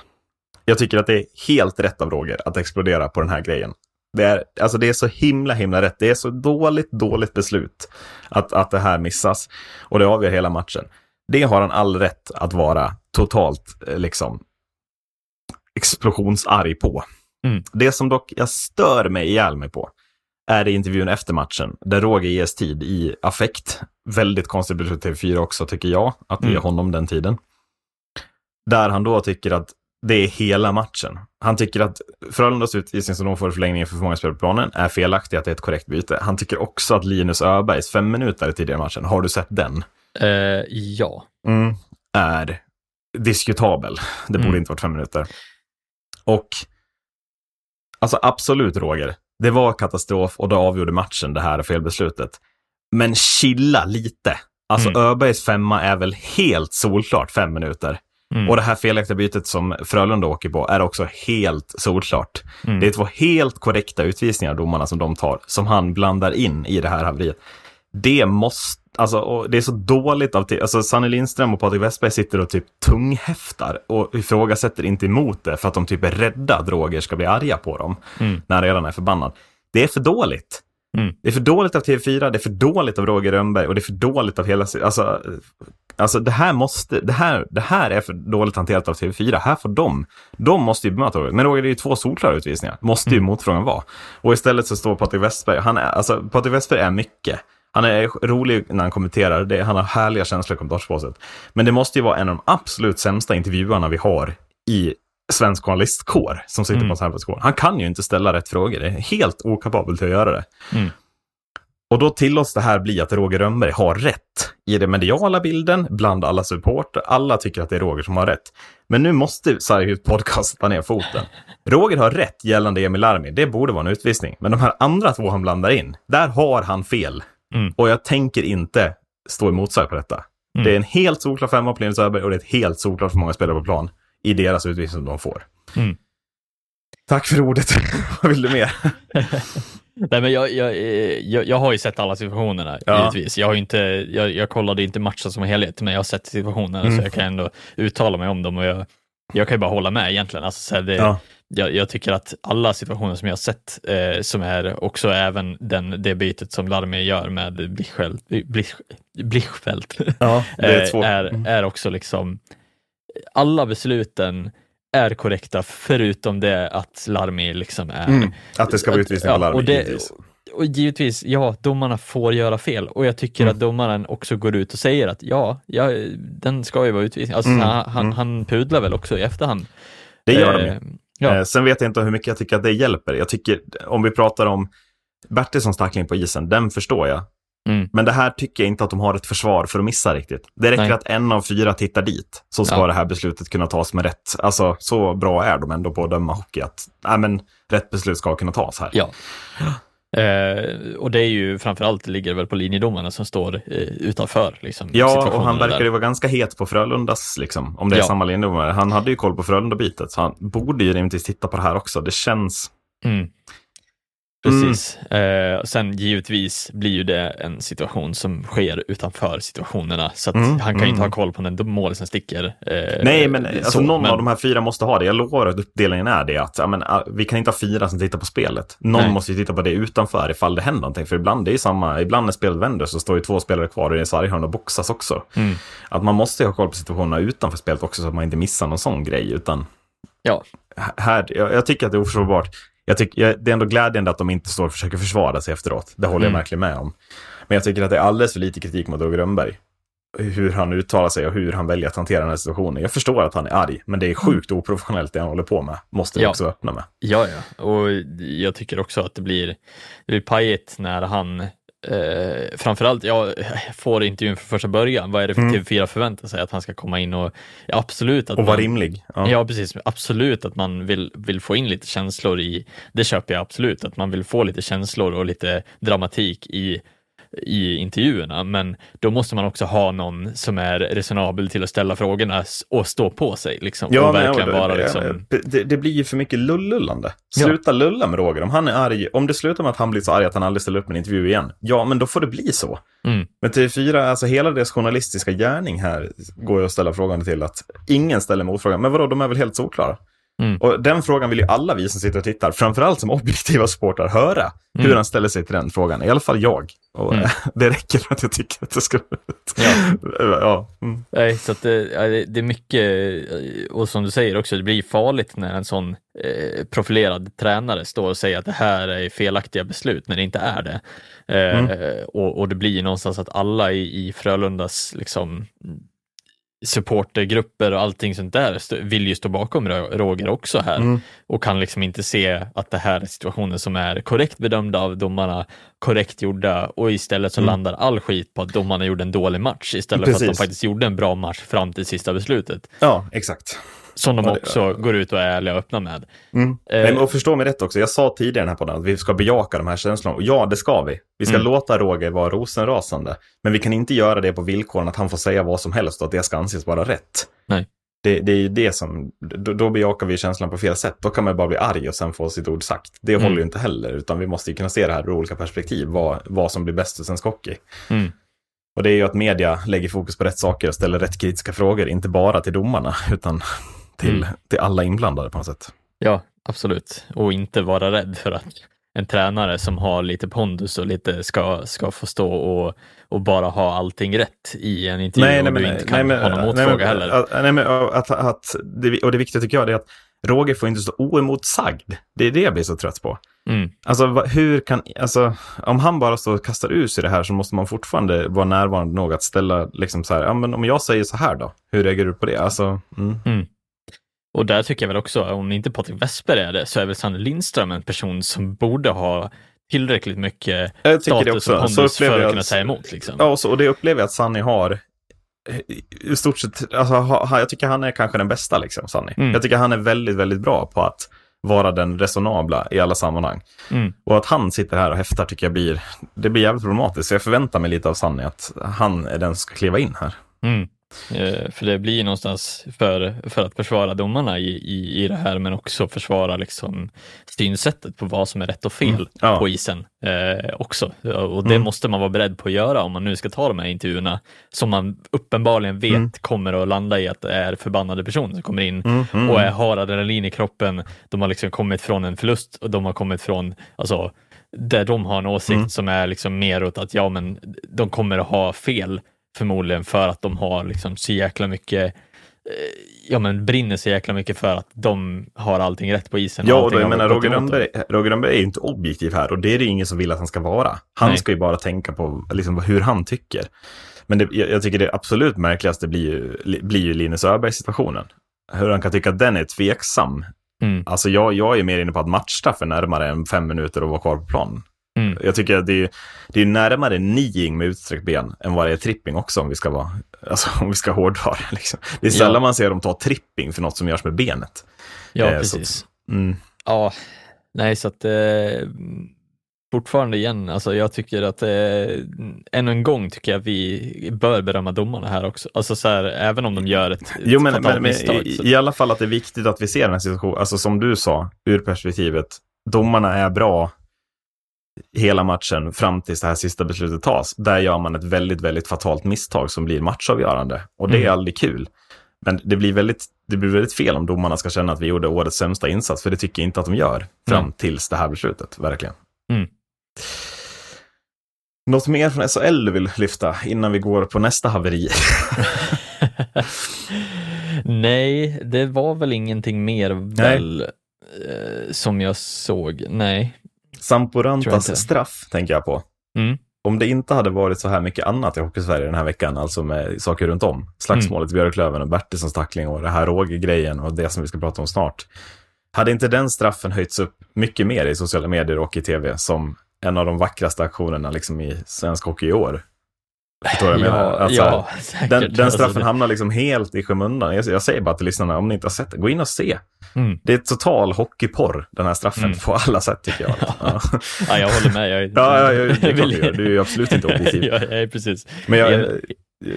Speaker 1: Jag tycker att det är helt rätt av Roger att explodera på den här grejen. Det är, alltså det är så himla, himla rätt. Det är så dåligt, dåligt beslut att, att det här missas. Och det avgör hela matchen. Det har han all rätt att vara totalt eh, liksom explosionsarg på.
Speaker 2: Mm.
Speaker 1: Det som dock jag stör mig ihjäl mig på är i intervjun efter matchen, där Roger ges tid i affekt. Väldigt konstigt beslut TV4 också, tycker jag, att ge
Speaker 2: Mm.
Speaker 1: honom den tiden. Där han då tycker att det är hela matchen. Han tycker att Frölundas utvisning som de får i förlängningen för för många spelare på planen är felaktig, att det är ett korrekt byte. Han tycker också att Linus Öbergs fem minuter tidigare i matchen, har du sett den?
Speaker 2: Eh, ja.
Speaker 1: Mm. Är diskutabel. Det borde
Speaker 2: Mm.
Speaker 1: inte varit fem minuter. Och alltså absolut Roger, det var katastrof och det avgjorde matchen det här felbeslutet. Men chilla lite. Alltså
Speaker 2: Mm.
Speaker 1: Öbergs femma är väl helt solklart fem minuter.
Speaker 2: Mm.
Speaker 1: Och det här felaktiga bytet som Frölunda åker på är också helt solklart.
Speaker 2: Mm.
Speaker 1: Det är två helt korrekta utvisningar domarna som de tar, som han blandar in i det här haveriet. Det måste, alltså det är så dåligt av, alltså Sanny Lindström och Patrik Westberg sitter och typ tunghäftar och ifrågasätter inte emot det för att de typ är rädda att Roger ska bli arga på dem
Speaker 2: Mm.
Speaker 1: när redan är förbannad. Det är för dåligt.
Speaker 2: Mm.
Speaker 1: Det är för dåligt av TV4, det är för dåligt av Roger Rönnberg och det är för dåligt av hela... Alltså, alltså det här måste... Det här, det här är för dåligt hanterat av TV4. Här får de... De måste ju bemöta Roger. Men Roger, det är ju två solklara utvisningar. Måste ju
Speaker 2: Mm.
Speaker 1: motfrågan vara. Och istället så står Patrik Westberg. Han är, alltså, Patrik Westberg är mycket. Han är rolig när han kommenterar. Det, han har härliga känslor i kommentatorsbåset. Men det måste ju vara en av de absolut sämsta intervjuarna vi har i svensk journalistkår som sitter
Speaker 2: Mm.
Speaker 1: på position. Han kan ju inte ställa rätt frågor. Det är helt okapabel till att göra det.
Speaker 2: Mm.
Speaker 1: Och då tillåts det här bli att Roger Rönnberg har rätt i den mediala bilden, bland alla supporter. Alla tycker att det är Roger som har rätt. Men nu måste podcast ta ner foten. Roger har rätt gällande Emil Larmi. Det borde vara en utvisning. Men de här andra två han blandar in, där har han fel.
Speaker 2: Mm.
Speaker 1: Och jag tänker inte stå emot sig på detta.
Speaker 2: Mm.
Speaker 1: Det är en helt solklar femma på Linus Öberg och det är ett helt solklart för många spelare på plan i deras utvisning som de får.
Speaker 2: Mm.
Speaker 1: Tack för ordet. Vad vill du mer?
Speaker 2: Nej, men jag, jag, jag, jag har ju sett alla situationerna,
Speaker 1: Ja.
Speaker 2: givetvis. Jag, har inte, jag, jag kollade inte matchen som helhet, men jag har sett situationerna,
Speaker 1: Mm.
Speaker 2: så jag kan ändå uttala mig om dem. Och jag, jag kan ju bara hålla med egentligen. Alltså, så här, det,
Speaker 1: Ja.
Speaker 2: Jag, jag tycker att alla situationer som jag har sett, eh, som är också även den, det bytet som Larmi gör med Blichfeldt, Blich, Blichfeldt
Speaker 1: Ja, är
Speaker 2: eh, är,
Speaker 1: Mm.
Speaker 2: är också liksom, alla besluten är korrekta förutom det att Larmi liksom är
Speaker 1: Mm. Att det ska vara utvisning på Larmi,
Speaker 2: och det-
Speaker 1: givetvis.
Speaker 2: och givetvis, ja, domarna får göra fel och jag tycker
Speaker 1: Mm.
Speaker 2: att domaren också går ut och säger att ja, ja den ska ju vara utvisning. Alltså,
Speaker 1: Mm,
Speaker 2: han, han,
Speaker 1: mm.
Speaker 2: han pudlar väl också i efterhand.
Speaker 1: Det gör de ju.
Speaker 2: Ja,
Speaker 1: Eh, sen vet jag inte hur mycket jag tycker att det hjälper. Jag tycker, om vi pratar om Bertilssons tackling på isen, den förstår jag.
Speaker 2: Mm.
Speaker 1: Men det här tycker jag inte att de har ett försvar för att missa riktigt. Det räcker
Speaker 2: Nej.
Speaker 1: att en av fyra tittar dit, så ska
Speaker 2: Ja.
Speaker 1: det här beslutet kunna tas med rätt. Alltså, så bra är de ändå på att döma hockey att nej, men, rätt beslut ska kunna tas här.
Speaker 2: Ja. Eh, och det är ju framförallt ligger väl på linjedomarna som står eh, utanför. Liksom,
Speaker 1: Ja, och han verkar ju vara ganska het på Frölundas, liksom, om det är
Speaker 2: Ja.
Speaker 1: samma linjedomare. Han hade ju koll på Frölunda-bitet, så han borde ju rimligtvis titta på det här också. Det känns...
Speaker 2: Mm. Precis. Eh, sen givetvis blir ju det en situation som sker utanför situationerna, så
Speaker 1: Mm,
Speaker 2: han kan ju inte
Speaker 1: mm.
Speaker 2: ha koll på när mål som sticker. Eh,
Speaker 1: Nej, men alltså,
Speaker 2: så,
Speaker 1: någon
Speaker 2: men-
Speaker 1: av de här fyra måste ha det. Jag lovar att uppdelningen är det att ja, men, ah, vi kan inte ha fyra som tittar på spelet. Någon
Speaker 2: Nej.
Speaker 1: måste ju titta på det utanför ifall det händer någonting. För ibland det är samma, ibland när spelet vänder så står ju två spelare kvar är sarghörn och boxas också.
Speaker 2: Mm.
Speaker 1: Att man måste ju ha koll på situationerna utanför spelet också så att man inte missar någon sån grej. Utan
Speaker 2: Ja.
Speaker 1: Här, jag, jag tycker att det är oförsvarbart. Jag tycker, jag, det är ändå glädjande att de inte står och försöker försvara sig efteråt. Det håller
Speaker 2: Mm.
Speaker 1: jag verkligen med om. Men jag tycker att det är alldeles för lite kritik mot Roger Rönnberg. Hur han uttalar sig och hur han väljer att hantera den här situationen. Jag förstår att han är arg, men det är sjukt oprofessionellt det han håller på med. Måste vi
Speaker 2: Ja.
Speaker 1: också öppna med.
Speaker 2: Ja, ja, och jag tycker också att det blir, det blir pajigt när han Eh, framförallt, jag får intervjun från första början. Vad är det för
Speaker 1: Mm.
Speaker 2: TV4 förväntar sig? Att han ska komma in och absolut att
Speaker 1: Och vara rimlig. Ja.
Speaker 2: Ja, precis. Absolut att man vill, vill få in lite känslor i, det köper jag absolut, att man vill få lite känslor och lite dramatik i, i intervjuerna, men då måste man också ha någon som är resonabel till att ställa frågorna och stå på sig liksom. och
Speaker 1: men
Speaker 2: verkligen
Speaker 1: det,
Speaker 2: vara
Speaker 1: det-
Speaker 2: liksom,
Speaker 1: det, det blir ju för mycket lullullande.
Speaker 2: Ja.
Speaker 1: Sluta lulla med Roger. Om han är arg, om det slutar med att han blir så arg att han aldrig ställer upp en intervju igen, ja, men då får det bli så.
Speaker 2: mm,
Speaker 1: Men TV4, alltså hela deras journalistiska gärning här går ju att ställa frågan till att ingen ställer motfrågan. Men vadå, de är väl helt solklara?
Speaker 2: Mm.
Speaker 1: Och den frågan vill ju alla vi som sitter och tittar, framförallt som objektiva supportrar, höra. Hur
Speaker 2: Mm.
Speaker 1: han ställer sig till den frågan. I alla fall jag. Och
Speaker 2: Mm.
Speaker 1: det räcker för att jag tycker att det ska...
Speaker 2: Ja.
Speaker 1: ja. Mm.
Speaker 2: Nej, så det, det är mycket, och som du säger också, det blir farligt när en sån eh, profilerad tränare står och säger att det här är felaktiga beslut när det inte är det. Eh,
Speaker 1: Mm.
Speaker 2: och, och det blir någonstans att alla i, i Frölundas liksom supportergrupper och allting sånt där vill ju stå bakom Ro- Roger också här
Speaker 1: Mm.
Speaker 2: och kan liksom inte se att det här är situationer som är korrekt bedömda av domarna, korrekt gjorda och istället så
Speaker 1: Mm.
Speaker 2: landar all skit på att domarna gjorde en dålig match istället för att
Speaker 1: Precis.
Speaker 2: de faktiskt gjorde en bra match fram till sista beslutet.
Speaker 1: ja, exakt.
Speaker 2: Som de också går ut och är ärliga och öppna med.
Speaker 1: Mm.
Speaker 2: Eh,
Speaker 1: Nej, och förstå mig rätt också, jag sa tidigare i den här podden att vi ska bejaka de här känslorna. Och ja, det ska vi. Vi ska
Speaker 2: Mm.
Speaker 1: låta Roger vara rosenrasande. Men vi kan inte göra det på villkoren att han får säga vad som helst och att det ska anses vara rätt.
Speaker 2: Nej.
Speaker 1: Det, det är ju det som, då, då bejakar vi känslan på fel sätt. Då kan man bara bli arg och sen få sitt ord sagt. Det
Speaker 2: Mm.
Speaker 1: håller ju inte heller, utan vi måste ju kunna se det här ur olika perspektiv, vad, vad som blir bäst för svensk hockey.
Speaker 2: Mm.
Speaker 1: Och det är ju att media lägger fokus på rätt saker och ställer rätt kritiska frågor, inte bara till domarna, utan till,
Speaker 2: Mm.
Speaker 1: till alla inblandade på något sätt.
Speaker 2: Ja, absolut. Och inte vara rädd för att en tränare som har lite pondus och lite ska, ska få stå och, och bara ha allting rätt i en intervju och du inte kan ha någon motfråga
Speaker 1: nej,
Speaker 2: heller.
Speaker 1: Att, nej, men, att, att, det, och det viktiga tycker jag är att Roger får inte stå oemotsagd. Det är det jag blir så trött på.
Speaker 2: Mm.
Speaker 1: Alltså hur kan, alltså om han bara står och kastar ur sig det här så måste man fortfarande vara närvarande nog att ställa liksom så här, ja men om jag säger så här då, hur reagerar du på det? Alltså, mm.
Speaker 2: Och där tycker jag väl också, om inte Patrik Westberg är det, så är väl Sanne Lindström en person som borde ha tillräckligt mycket
Speaker 1: Jag
Speaker 2: status och pondus för att
Speaker 1: jag
Speaker 2: kunna
Speaker 1: att-
Speaker 2: säga emot. Liksom.
Speaker 1: Ja, och, så, och det upplever jag att Sanni har. eh, I stort sett, alltså, ha, jag tycker han är kanske den bästa, liksom, Sanni.
Speaker 2: Mm.
Speaker 1: Jag tycker han är väldigt, väldigt bra på att vara den resonabla i alla sammanhang.
Speaker 2: Mm.
Speaker 1: Och att han sitter här och häftar tycker jag blir, det blir jävligt problematiskt. Så jag förväntar mig lite av Sanni att han är den som ska kliva in här.
Speaker 2: Mm. Eh, för det blir någonstans för, för att försvara domarna i, i, i det här, men också försvara liksom synsättet på vad som är rätt och fel
Speaker 1: Mm. Ja.
Speaker 2: på isen eh, också. Och det
Speaker 1: Mm.
Speaker 2: måste man vara beredd på att göra om man nu ska ta de här intervjuerna som man uppenbarligen vet
Speaker 1: Mm.
Speaker 2: kommer att landa i att det är förbannade personer som kommer in
Speaker 1: Mm, mm.
Speaker 2: och är, har adrenalin i kroppen. De har liksom kommit från en förlust och de har kommit från, alltså, där de har en åsikt
Speaker 1: Mm.
Speaker 2: som är liksom mer åt att ja, men de kommer att ha fel förmodligen för att de har liksom så jäkla mycket eh, ja men brinner så jäkla mycket för att de har allting rätt på isen.
Speaker 1: Ja, och då, jag menar, Roger. Rönnberg, Roger Rönnberg är ju inte objektiv här och det är det ingen som vill att han ska vara. Han
Speaker 2: Nej.
Speaker 1: ska ju bara tänka på liksom, hur han tycker. Men det, jag, jag tycker det absolut märkligaste blir ju, li- blir ju Linus Öberg-situationen. Hur han kan tycka att den är tveksam.
Speaker 2: Mm.
Speaker 1: Alltså jag, jag är mer inne på att matchstraff är närmare än fem minuter och vara kvar på planen.
Speaker 2: Mm.
Speaker 1: Jag tycker att det är, det är närmare niing med utsträckt ben än vad det är tripping också om vi ska vara, alltså om vi ska hårdra det. Liksom. Det är sällan
Speaker 2: Ja.
Speaker 1: man ser dem ta tripping för något som görs med benet.
Speaker 2: Ja,
Speaker 1: Eh,
Speaker 2: precis.
Speaker 1: Mm.
Speaker 2: Ja, nej så att eh, fortfarande igen, alltså jag tycker att eh, ännu en gång tycker jag vi bör berömma domarna här också. Alltså så här, även om de gör ett,
Speaker 1: Jo, men, men, men
Speaker 2: misstag.
Speaker 1: i, i alla fall att det är viktigt att vi ser den här situationen, alltså som du sa, ur perspektivet, domarna är bra hela matchen fram tills det här sista beslutet tas. Där gör man ett väldigt, väldigt fatalt misstag som blir matchavgörande. Och det är
Speaker 2: Mm.
Speaker 1: aldrig kul. Men det blir, väldigt, det blir väldigt fel om domarna ska känna att vi gjorde årets sämsta insats, för det tycker jag inte att de gör fram
Speaker 2: Mm.
Speaker 1: tills det här beslutet, verkligen.
Speaker 2: Mm.
Speaker 1: Något mer från SHL du vill lyfta innan vi går på nästa haveri?
Speaker 2: nej, det var väl ingenting mer väl eh, som jag såg. Nej.
Speaker 1: Sampo
Speaker 2: Tror jag
Speaker 1: Rantas
Speaker 2: inte.
Speaker 1: straff tänker jag på.
Speaker 2: Mm.
Speaker 1: Om det inte hade varit så här mycket annat i Hockeysverige den här veckan, alltså med saker runt om, slagsmålet i Björklöven och Bertilssons tackling och det här Roger-grejen och det som vi ska prata om snart. Hade inte den straffen höjts upp mycket mer i sociala medier och i tv som en av de vackraste aktionerna liksom i svensk hockey i år? Förstår du vad jag menar? Alltså,
Speaker 2: ja, säkert.
Speaker 1: den, den
Speaker 2: Alltså,
Speaker 1: straffen
Speaker 2: det-
Speaker 1: hamnar liksom helt i skymundan. Jag, jag säger bara till lyssnarna, om ni inte har sett det, gå in och se.
Speaker 2: Mm.
Speaker 1: Det är total hockeyporr, den här straffen,
Speaker 2: Mm.
Speaker 1: på alla sätt tycker jag. Ja,
Speaker 2: Ja, jag håller med. Jag,
Speaker 1: ja, ja, det är klart du gör. Du är ju absolut inte objektiv.
Speaker 2: ja, ja, precis.
Speaker 1: Men jag,
Speaker 2: Jag-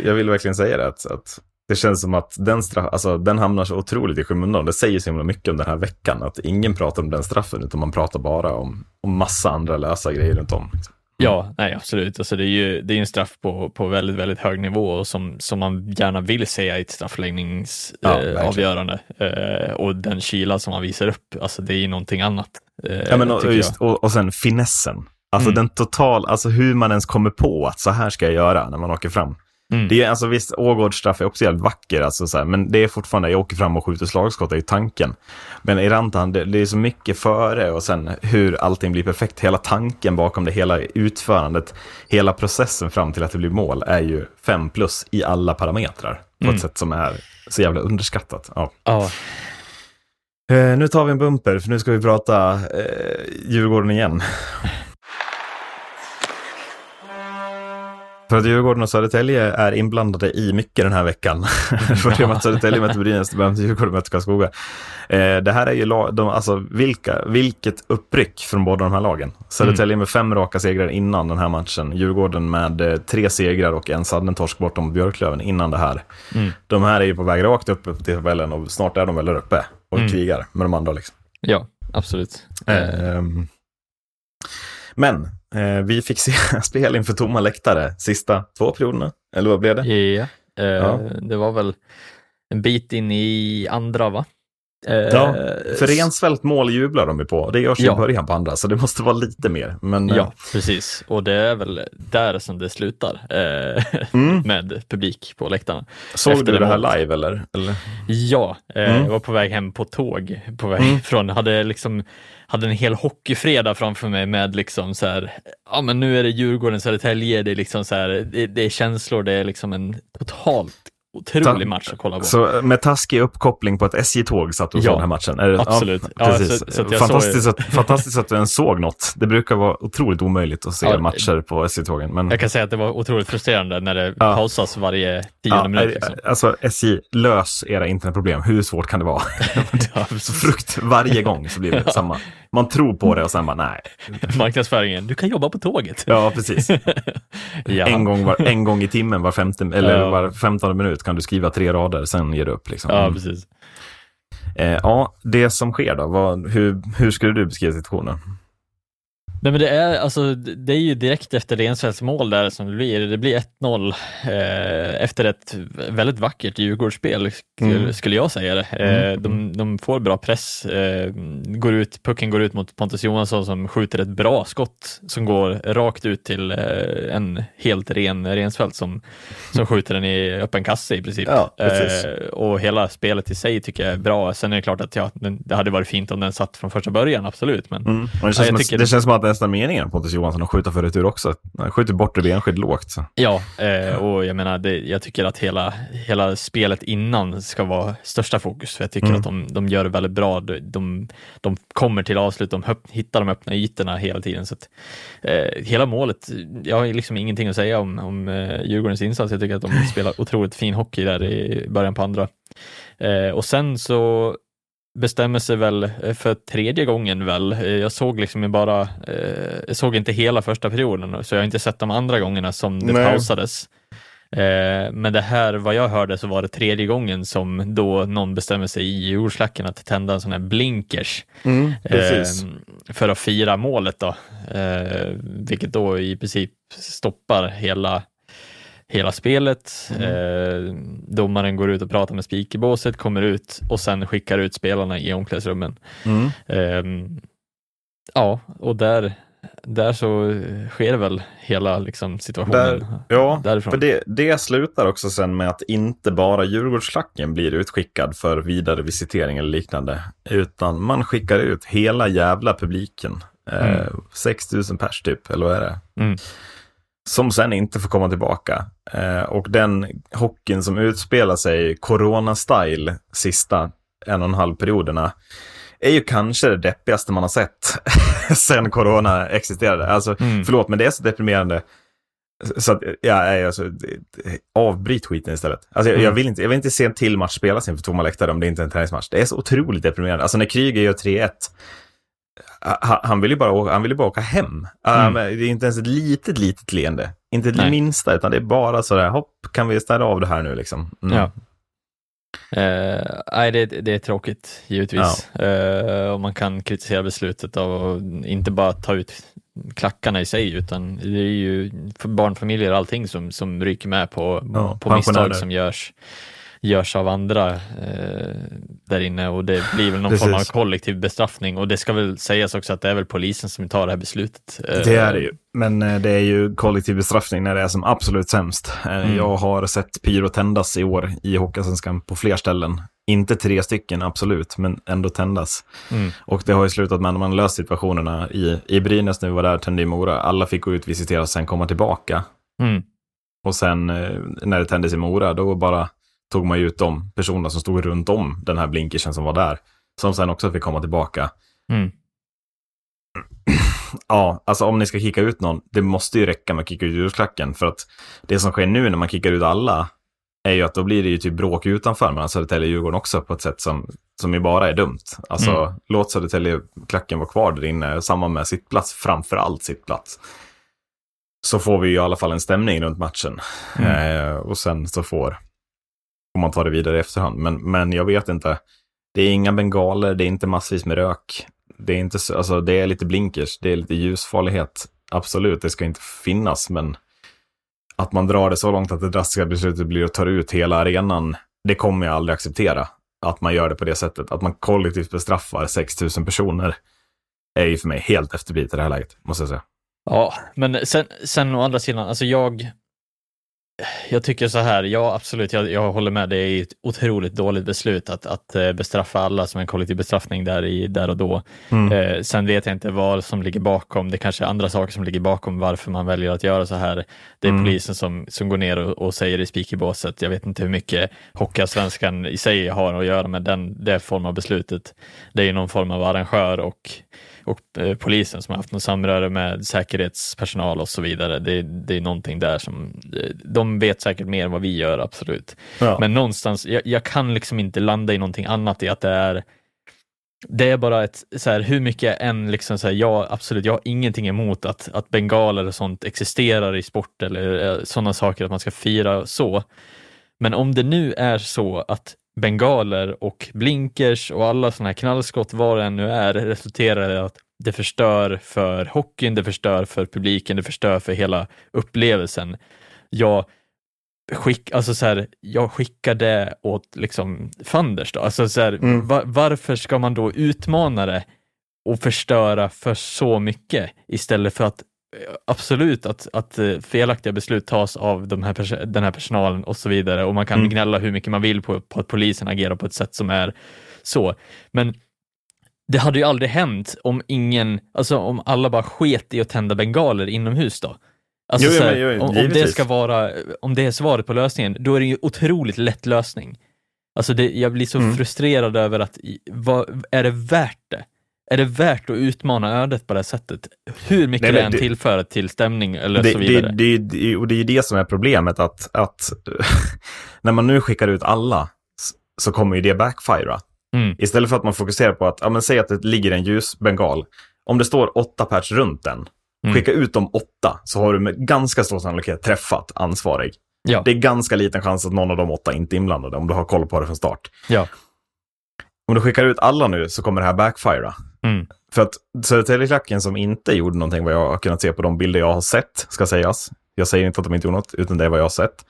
Speaker 1: jag vill verkligen säga det, att, att det känns som att den, straff, alltså, den hamnar så otroligt i skymundan. Det säger så himla mycket om den här veckan, att ingen pratar om den straffen, utan man pratar bara om, om massa andra lösa grejer runt om. liksom.
Speaker 2: Ja, nej absolut. Alltså det är ju det är en straff på, på väldigt, väldigt hög nivå och som, som man gärna vill se i ett
Speaker 1: Ja,
Speaker 2: straffläggningsavgörande.
Speaker 1: verkligen.
Speaker 2: Eh, eh, och den kyla som man visar upp, alltså det är ju någonting annat. Eh,
Speaker 1: Ja, men, och, just, och, och sen finessen. Alltså
Speaker 2: Mm.
Speaker 1: den total, alltså hur man ens kommer på att så här ska jag göra när man åker fram.
Speaker 2: Mm.
Speaker 1: Det är, alltså visst, Ågårds straff är också jävligt vacker, alltså, så här, men det är fortfarande, jag åker fram och skjuter slagskott, det är ju tanken. Men i Rantan, det, det är så mycket före och sen hur allting blir perfekt. Hela tanken bakom det, hela utförandet, hela processen fram till att det blir mål är ju fem plus i alla parametrar. På
Speaker 2: Mm.
Speaker 1: ett sätt som är så jävla underskattat. Ja.
Speaker 2: Ja,
Speaker 1: Eh, nu tar vi en bumper, för nu ska vi prata eh, Djurgården igen. För att Djurgården och Södertälje är inblandade i mycket den här veckan. För det att Södertälje möter Brynäs, det att Djurgården möter Karlskoga. Eh, det här är ju lag, de, alltså vilka, vilket uppryck från båda de här lagen. Södertälje med fem raka segrar innan den här matchen. Djurgården med eh, tre segrar och en sudden-torsk bortom Björklöven innan det här.
Speaker 2: Mm.
Speaker 1: De här är ju på väg rakt upp, till tabellen och snart är de väl där uppe och
Speaker 2: Mm.
Speaker 1: krigar med de andra. Liksom.
Speaker 2: ja absolut. Eh,
Speaker 1: men eh, vi fick se spel inför tomma läktare sista två perioderna, eller vad blev det?
Speaker 2: ja, eh,
Speaker 1: Ja.
Speaker 2: Det var väl en bit in i andra va? Eh,
Speaker 1: Ja, För Rensfeldt mål jublar de ju på, det görs
Speaker 2: Ja.
Speaker 1: i början på andra, så det måste vara lite mer. Men, eh,
Speaker 2: Ja, precis. Och det är väl där som det slutar eh,
Speaker 1: mm.
Speaker 2: med publik på läktarna.
Speaker 1: Såg
Speaker 2: efter
Speaker 1: du
Speaker 2: det
Speaker 1: här
Speaker 2: målet.
Speaker 1: live eller? eller?
Speaker 2: Ja, eh,
Speaker 1: Mm.
Speaker 2: jag var på väg hem på tåg, på väg
Speaker 1: Mm.
Speaker 2: från, hade liksom, hade en hel hockeyfredag framför mig med liksom så här, ja men nu är det Djurgården, Södertälje, det är liksom så här, det, det är känslor, det är liksom en totalt otrolig match att kolla på.
Speaker 1: Så eh, med taskig uppkoppling på ett SJ-tåg satt du och
Speaker 2: Ja,
Speaker 1: såg den här matchen? Är
Speaker 2: absolut.
Speaker 1: Ja,
Speaker 2: Ja,
Speaker 1: precis.
Speaker 2: så- så jag
Speaker 1: fantastiskt, att, fantastiskt att du ens såg något. Det brukar vara otroligt omöjligt att se
Speaker 2: Ja,
Speaker 1: matcher på SJ-tågen. Men...
Speaker 2: Jag kan säga att det var otroligt frustrerande när det
Speaker 1: Ja.
Speaker 2: pausas varje tionde
Speaker 1: Ja,
Speaker 2: minut. Liksom.
Speaker 1: Alltså SJ, lös era internetproblem. Hur svårt kan det vara?
Speaker 2: Ja,
Speaker 1: så frukt varje gång så blir det samma. Man tror på det och sen bara nej.
Speaker 2: Marknadsföringen, du kan jobba på tåget.
Speaker 1: Ja, precis.
Speaker 2: Ja.
Speaker 1: En, gång var, en gång i timmen, var, femte, eller
Speaker 2: Ja.
Speaker 1: var femtonde minut kan du skriva tre rader, sen ger du upp. Liksom.
Speaker 2: Ja, precis.
Speaker 1: Eh, ja, det som sker då, vad, hur, hur skulle du beskriva situationen?
Speaker 2: Nej, men det är, alltså, det är ju direkt efter Rensfeldts mål där som det blir. Det blir 1-0 eh, efter ett väldigt vackert Djurgårdsspel,
Speaker 1: Mm.
Speaker 2: skulle jag säga det. Eh,
Speaker 1: Mm.
Speaker 2: de, de får bra press, eh, går ut, pucken går ut mot Pontus Johansson som skjuter ett bra skott som går rakt ut till eh, en helt ren Rensfeldt som, som skjuter den i öppen kasse i princip.
Speaker 1: Ja.
Speaker 2: Eh, och hela spelet i sig tycker jag är bra. Sen är det klart att ja, det hade varit fint om den satt från första början, absolut. Men
Speaker 1: Mm. Det, känns
Speaker 2: jag
Speaker 1: som
Speaker 2: tycker-
Speaker 1: det känns som att nästan meningen Pontus Johansson att skjuta för retur också. Han skjuter bortre benskydd lågt. Så.
Speaker 2: Ja, eh, och jag menar, det, jag tycker att hela, hela spelet innan ska vara största fokus, för jag tycker
Speaker 1: Mm.
Speaker 2: att de, de gör det väldigt bra. De, de, de kommer till avslut, de höp, hittar de öppna ytorna hela tiden. Så att, eh, hela målet, jag har liksom ingenting att säga om, om eh, Djurgårdens insats. Jag tycker att de spelar otroligt fin hockey där i början på andra. Eh, och sen så bestämmer sig väl eh, för tredje gången väl. Eh, Jag såg liksom bara, eh, jag såg inte hela första perioden, så jag har inte sett de andra gångerna som det
Speaker 1: Nej.
Speaker 2: pausades. Men det här, vad jag hörde, så var det tredje gången som då någon bestämmer sig i jordslacken att tända en sån här blinkers eh, för att fira målet då, vilket då i princip stoppar hela hela spelet. Eh, domaren går ut och pratar med spikerbåset, kommer ut och sen skickar ut spelarna i omklädningsrummen.
Speaker 1: Mm.
Speaker 2: Ehm, ja, och där, där så sker väl hela liksom, situationen
Speaker 1: Där, ja,
Speaker 2: därifrån.
Speaker 1: för det, det slutar också sen med att inte bara Djurgårdsklacken blir utskickad för vidare visitering eller liknande, utan man skickar ut hela jävla publiken. Eh,
Speaker 2: Mm.
Speaker 1: 6 000 pers typ, eller vad är det?
Speaker 2: Mm.
Speaker 1: Som sen inte får komma tillbaka. Eh, och den hockeyn som utspelar sig corona-style sista en och en halv perioderna är ju kanske det deppigaste man har sett sen corona existerade. Alltså,
Speaker 2: Mm.
Speaker 1: förlåt, men det är så deprimerande. Så att, ja, alltså, avbryt skiten istället. Alltså, jag,
Speaker 2: Mm.
Speaker 1: jag, vill inte, jag vill inte se en till match spelas inför tomma läktare om det inte är en träningsmatch. Det är så otroligt deprimerande. Alltså när Kryger gör 3-1, ha- han vill ju bara åka, han vill bara åka hem. Uh,
Speaker 2: Mm.
Speaker 1: det är inte ens ett litet, litet leende. Inte det minsta, utan det är bara sådär, hopp, kan vi ställa av det här nu liksom? Mm.
Speaker 2: Ja. Eh, nej, det, det är tråkigt givetvis. Eh, och man kan kritisera beslutet av att inte bara ta ut klackarna i sig, utan det är ju barnfamiljer och allting som, som ryker med på,
Speaker 1: Ja,
Speaker 2: på misstag som görs, görs av andra eh, där inne och det blir väl någon form av kollektiv bestraffning och det ska väl sägas också att det är väl polisen som tar det här beslutet. Eh,
Speaker 1: Det är det ju. Men eh, det är ju kollektiv bestraffning när det är som absolut sämst. Eh,
Speaker 2: Mm.
Speaker 1: Jag har sett pyro tändas i år i Hockeyallsvenskan på fler ställen. Inte tre stycken, absolut, men ändå tändas.
Speaker 2: Mm.
Speaker 1: Och det har ju slutat med att man löst situationerna i, i Brynäs när vi var där, tände i Mora. Alla fick gå ut, visitera och sen komma tillbaka.
Speaker 2: Mm.
Speaker 1: Och sen när det tändes i Mora, då bara tog man ju ut de personerna som stod runt om den här blinkersen som var där. Som sen också fick komma tillbaka.
Speaker 2: Mm.
Speaker 1: Ja, alltså om ni ska kicka ut någon, det måste ju räcka med att kicka ut djursklacken. För att det som sker nu när man kickar ut alla är ju att då blir det ju typ bråk utanför mellan Södertälje och Djurgården också på ett sätt som, som ju bara är dumt. Alltså
Speaker 2: Mm.
Speaker 1: låt Södertälje-klacken vara kvar där inne, samma med sittplats, framför allt sittplats. Så får vi ju i alla fall en stämning runt matchen.
Speaker 2: Mm.
Speaker 1: Eh, och sen så får, får man ta det vidare i efterhand. Men, men jag vet inte. Det är inga bengaler, det är inte massvis med rök. Det är, inte så, alltså, det är lite blinkers, det är lite ljusfarlighet. Absolut, det ska inte finnas, men att man drar det så långt att det drastiska beslutet blir att ta ut hela arenan, det kommer jag aldrig acceptera. Att man gör det på det sättet. Att man kollektivt bestraffar 6 000 personer är ju för mig helt efterblivet i det här läget, måste jag säga.
Speaker 2: Ja, men sen, sen å andra sidan, alltså jag, jag tycker så här, ja absolut, jag, jag håller med, det är ett otroligt dåligt beslut att, att eh, bestraffa alla som en kollektiv bestraffning där, i, där och då.
Speaker 1: Mm.
Speaker 2: Eh, sen vet jag inte vad som ligger bakom, det kanske är andra saker som ligger bakom varför man väljer att göra så här. Det är
Speaker 1: Mm.
Speaker 2: polisen som, som går ner och, och säger i speakerbåset, jag vet inte hur mycket Hockeyallsvenskan i sig har att göra med den, det form av beslutet. Det är ju någon form av arrangör och och eh, polisen som har haft något samröre med säkerhetspersonal och så vidare. Det, det är någonting där som, eh, de vet säkert mer än vad vi gör, absolut.
Speaker 1: Ja.
Speaker 2: Men någonstans, jag, jag kan liksom inte landa i någonting annat i att det är det är bara ett, så här, hur mycket än liksom så här, ja absolut, jag har ingenting emot att, att bengaler och sånt existerar i sport eller eh, sådana saker, att man ska fira så. Men om det nu är så att bengaler och blinkers och alla sådana här knallskott, vad det än nu är, resulterar i att det förstör för hockeyn, det förstör för publiken, det förstör för hela upplevelsen. Jag, skick, alltså så här, jag skickar det åt liksom Fanders då. Alltså så här,
Speaker 1: Mm.
Speaker 2: va, varför ska man då utmana det och förstöra för så mycket istället för att absolut att, att eh, felaktiga beslut tas av de här den här personalen och så vidare och man kan
Speaker 1: Mm.
Speaker 2: gnälla hur mycket man vill på, på att polisen agerar på ett sätt som är så. Men det hade ju aldrig hänt om ingen, alltså om alla bara sket i att tända bengaler inomhus då. Alltså
Speaker 1: Jo, jo,
Speaker 2: här,
Speaker 1: men, jo,
Speaker 2: om, om det ska vara, om det är svaret på lösningen, då är det ju otroligt lätt lösning. Alltså det, jag blir så
Speaker 1: Mm.
Speaker 2: frustrerad över att, vad, är det värt det? Är det värt att utmana ödet på det sättet? Hur mycket
Speaker 1: Nej,
Speaker 2: det än tillför till stämning eller
Speaker 1: Det,
Speaker 2: så vidare.
Speaker 1: det, det, och det är ju det som är problemet, att, att när man nu skickar ut alla så kommer ju det backfira.
Speaker 2: Mm.
Speaker 1: Istället för att man fokuserar på att, ja men säg att det ligger en ljusbengal. Om det står åtta pers runt den,
Speaker 2: Mm.
Speaker 1: skicka ut de åtta så har du med ganska stor sannolikhet träffat ansvarig.
Speaker 2: Ja.
Speaker 1: Det är ganska liten chans att någon av de åtta inte är inblandade om du har koll på det från start.
Speaker 2: Ja.
Speaker 1: Om du skickar ut alla nu så kommer det här backfira.
Speaker 2: Mm.
Speaker 1: För att Södertäljeklacken som inte gjorde någonting vad jag har kunnat se på de bilder jag har sett, ska sägas. Jag säger inte att de inte gjorde något, utan det är vad jag har sett.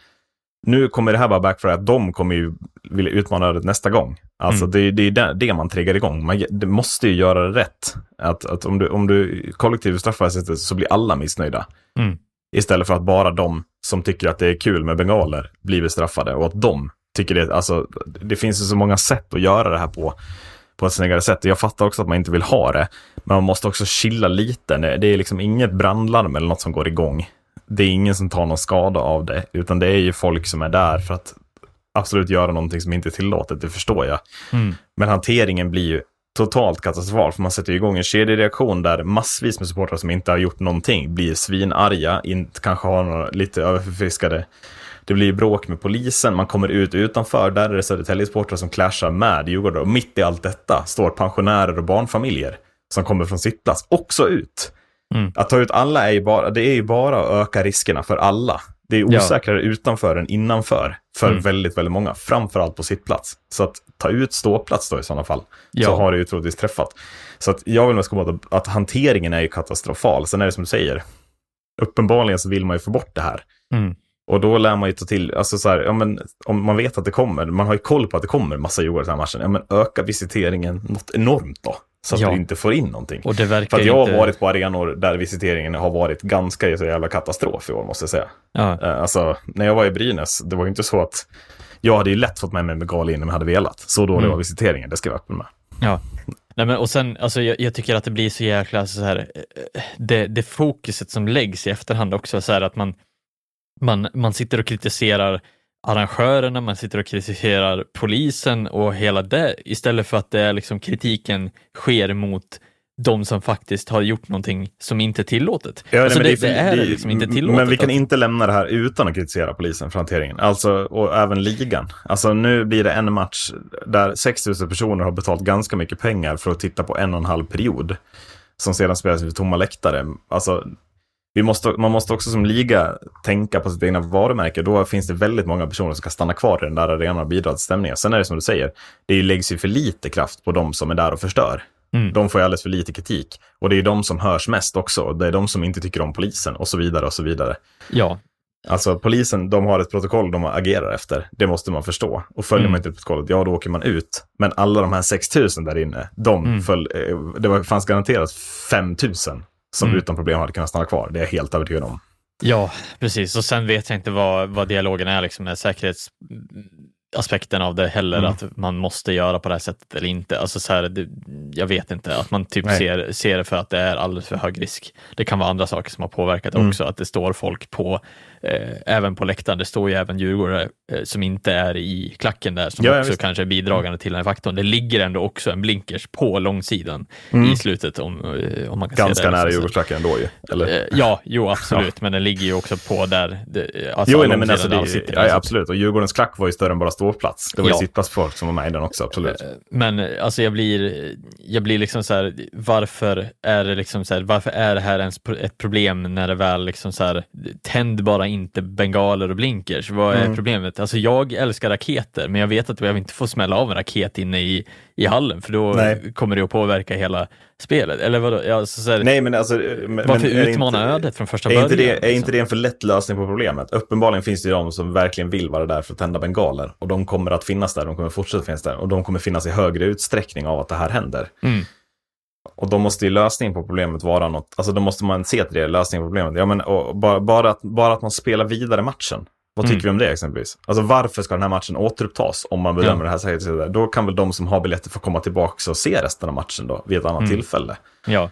Speaker 1: Nu kommer det här bara backfire att de kommer ju vilja utmana ödet nästa gång. Alltså
Speaker 2: Mm.
Speaker 1: det, det är det, det man triggar igång. Man det måste ju göra det rätt. Att, att om, du, om du kollektivt straffar sättet så blir alla missnöjda.
Speaker 2: Mm.
Speaker 1: Istället för att bara de som tycker att det är kul med bengaler blir bestraffade och att de tycker det. Alltså, det finns ju så många sätt att göra det här på, på ett snyggare sätt. Jag fattar också att man inte vill ha det, men man måste också chilla lite. Det är liksom inget brandlarm eller något som går igång. Det är ingen som tar någon skada av det, utan det är ju folk som är där för att absolut göra någonting som inte är tillåtet, det förstår jag.
Speaker 2: Mm.
Speaker 1: Men hanteringen blir ju totalt katastrofal, för man sätter ju igång en kedjereaktion där massvis med supportrar som inte har gjort någonting blir svinarga, inte, kanske har några lite överförfriskade. Det blir bråk med polisen, man kommer ut utanför, där är det Södertälje-supportrar som clashar med Djurgården. Och mitt i allt detta står pensionärer och barnfamiljer som kommer från sittplats också ut.
Speaker 2: Mm.
Speaker 1: Att ta ut alla är ju bara, det är ju bara att öka riskerna för alla. Det är
Speaker 2: Ja.
Speaker 1: osäkrare utanför än innanför för
Speaker 2: Mm.
Speaker 1: väldigt, väldigt många. Framförallt på sittplats. Så att ta ut ståplats då i sådana fall. Så
Speaker 2: Ja.
Speaker 1: har det ju troligtvis träffat. Så att jag vill mest komma åt att hanteringen är ju katastrofal. Sen är det som du säger, uppenbarligen så vill man ju få bort det här.
Speaker 2: Mm.
Speaker 1: Och då lär man ju ta till, alltså så här, ja men om man vet att det kommer, man har ju koll på att det kommer massa till den här matchen, ja men öka visiteringen något enormt då. Så att
Speaker 2: Ja.
Speaker 1: du inte får in någonting.
Speaker 2: Och det verkar
Speaker 1: För att jag
Speaker 2: inte...
Speaker 1: har varit på arenor där visiteringen har varit ganska så jävla katastrof i år, måste jag säga.
Speaker 2: Ja.
Speaker 1: Eh, Alltså, när jag var i Brynäs, det var ju inte så att jag hade ju lätt fått med mig Megali in om jag hade velat. Så dålig
Speaker 2: Mm.
Speaker 1: var visiteringen, det ska jag vara med.
Speaker 2: Ja. Nej, men, och sen, alltså, jag, jag tycker att det blir så jäkla så här, eh, det, det fokuset som läggs i efterhand också, så här att man, man, man sitter och kritiserar arrangörerna, man sitter och kritiserar polisen och hela det, istället för att det är liksom kritiken sker mot de som faktiskt har gjort någonting som inte är tillåtet.
Speaker 1: Ja,
Speaker 2: alltså,
Speaker 1: nej,
Speaker 2: det,
Speaker 1: men
Speaker 2: det, är
Speaker 1: det-
Speaker 2: liksom inte tillåtet.
Speaker 1: Men vi kan inte lämna det här utan att kritisera polisen för hanteringen. Alltså, och även ligan. Alltså nu blir det en match där 6 000 personer har betalt ganska mycket pengar för att titta på en och en halv period. Som sedan spelas vid tomma läktare. Alltså, vi måste, man måste också som liga tänka på sitt egna varumärke. Då finns det väldigt många personer som kan stanna kvar i den där arenan och bidra till stämningen. Sen är det som du säger, det läggs ju för lite kraft på de som är där och förstör.
Speaker 2: Mm.
Speaker 1: De får ju alldeles för lite kritik. Och det är de som hörs mest också. Det är de som inte tycker om polisen och så vidare och så vidare.
Speaker 2: Ja,
Speaker 1: Alltså polisen, de har ett protokoll de agerar efter. Det måste man förstå. Och följer
Speaker 2: Mm.
Speaker 1: man inte protokollet, ja då åker man ut. Men alla de här 6000 där inne, de
Speaker 2: Mm.
Speaker 1: föll, eh, det var, fanns garanterat 5000 som
Speaker 2: Mm.
Speaker 1: utan problem hade kunnat stanna kvar. Det är jag helt övertygad om.
Speaker 2: Ja, precis. Och sen vet jag inte vad, vad dialogen är liksom med säkerhetsaspekten av det heller,
Speaker 1: Mm.
Speaker 2: att man måste göra på det här sättet eller inte. Alltså så här, det, jag vet inte, att man typ
Speaker 1: Nej.
Speaker 2: ser, ser det för att det är alldeles för hög risk. Det kan vara andra saker som har påverkat
Speaker 1: Mm.
Speaker 2: också, att det står folk på, eh, även på läktaren, det står ju även djurgårdare eh, som inte är i klacken där, som
Speaker 1: Ja, ja,
Speaker 2: också
Speaker 1: visst.
Speaker 2: kanske är bidragande till den här faktorn. Det ligger ändå också en blinkers på långsidan
Speaker 1: Mm.
Speaker 2: i slutet, om, eh, om man kan se
Speaker 1: Ganska
Speaker 2: det.
Speaker 1: nära
Speaker 2: liksom.
Speaker 1: Djurgårdsklacken ändå ju. Eller?
Speaker 2: Eh, Ja, jo absolut, men den ligger ju också på där. det- Alltså
Speaker 1: jo, nej, men alltså det, ja, ja, absolut. Och Djurgårdens klack var ju större än bara ståplats. Det var ju
Speaker 2: Ja.
Speaker 1: sittplatsfolk som var med i den också, absolut.
Speaker 2: Eh, Men eh, alltså jag blir, jag blir liksom så här, varför är det liksom så här, varför är det här ens ett problem när det väl liksom så här, tänd bara inte bengaler och blinkers, vad är
Speaker 1: Mm.
Speaker 2: problemet? Alltså jag älskar raketer, men jag vet att jag inte får smälla av en raket inne i, i hallen, för då
Speaker 1: Nej.
Speaker 2: kommer det att påverka hela spelet. Eller vadå? Ja, alltså så här,
Speaker 1: Nej, men alltså... Men,
Speaker 2: varför
Speaker 1: men
Speaker 2: utmana
Speaker 1: inte-
Speaker 2: ödet från första
Speaker 1: Är
Speaker 2: början?
Speaker 1: inte, det, är
Speaker 2: liksom?
Speaker 1: inte det en för lätt lösning på problemet? Uppenbarligen finns det ju de som verkligen vill vara där för att tända bengaler. Och de kommer att finnas där, de kommer fortsätta finnas där. Och de kommer finnas i högre utsträckning av att det här händer.
Speaker 2: Mm.
Speaker 1: Och då måste ju lösningen på problemet vara något, alltså då måste man se till det, lösningen på problemet. Ja, men bara, bara, att, bara att man spelar vidare matchen. Vad tycker
Speaker 2: Mm.
Speaker 1: vi om det exempelvis? Alltså varför ska den här matchen återupptas om man bedömer
Speaker 2: Ja.
Speaker 1: det här säkerhetsläget? Då kan väl de som har biljetter få komma tillbaka och se resten av matchen då, vid ett annat
Speaker 2: Mm.
Speaker 1: tillfälle.
Speaker 2: Ja,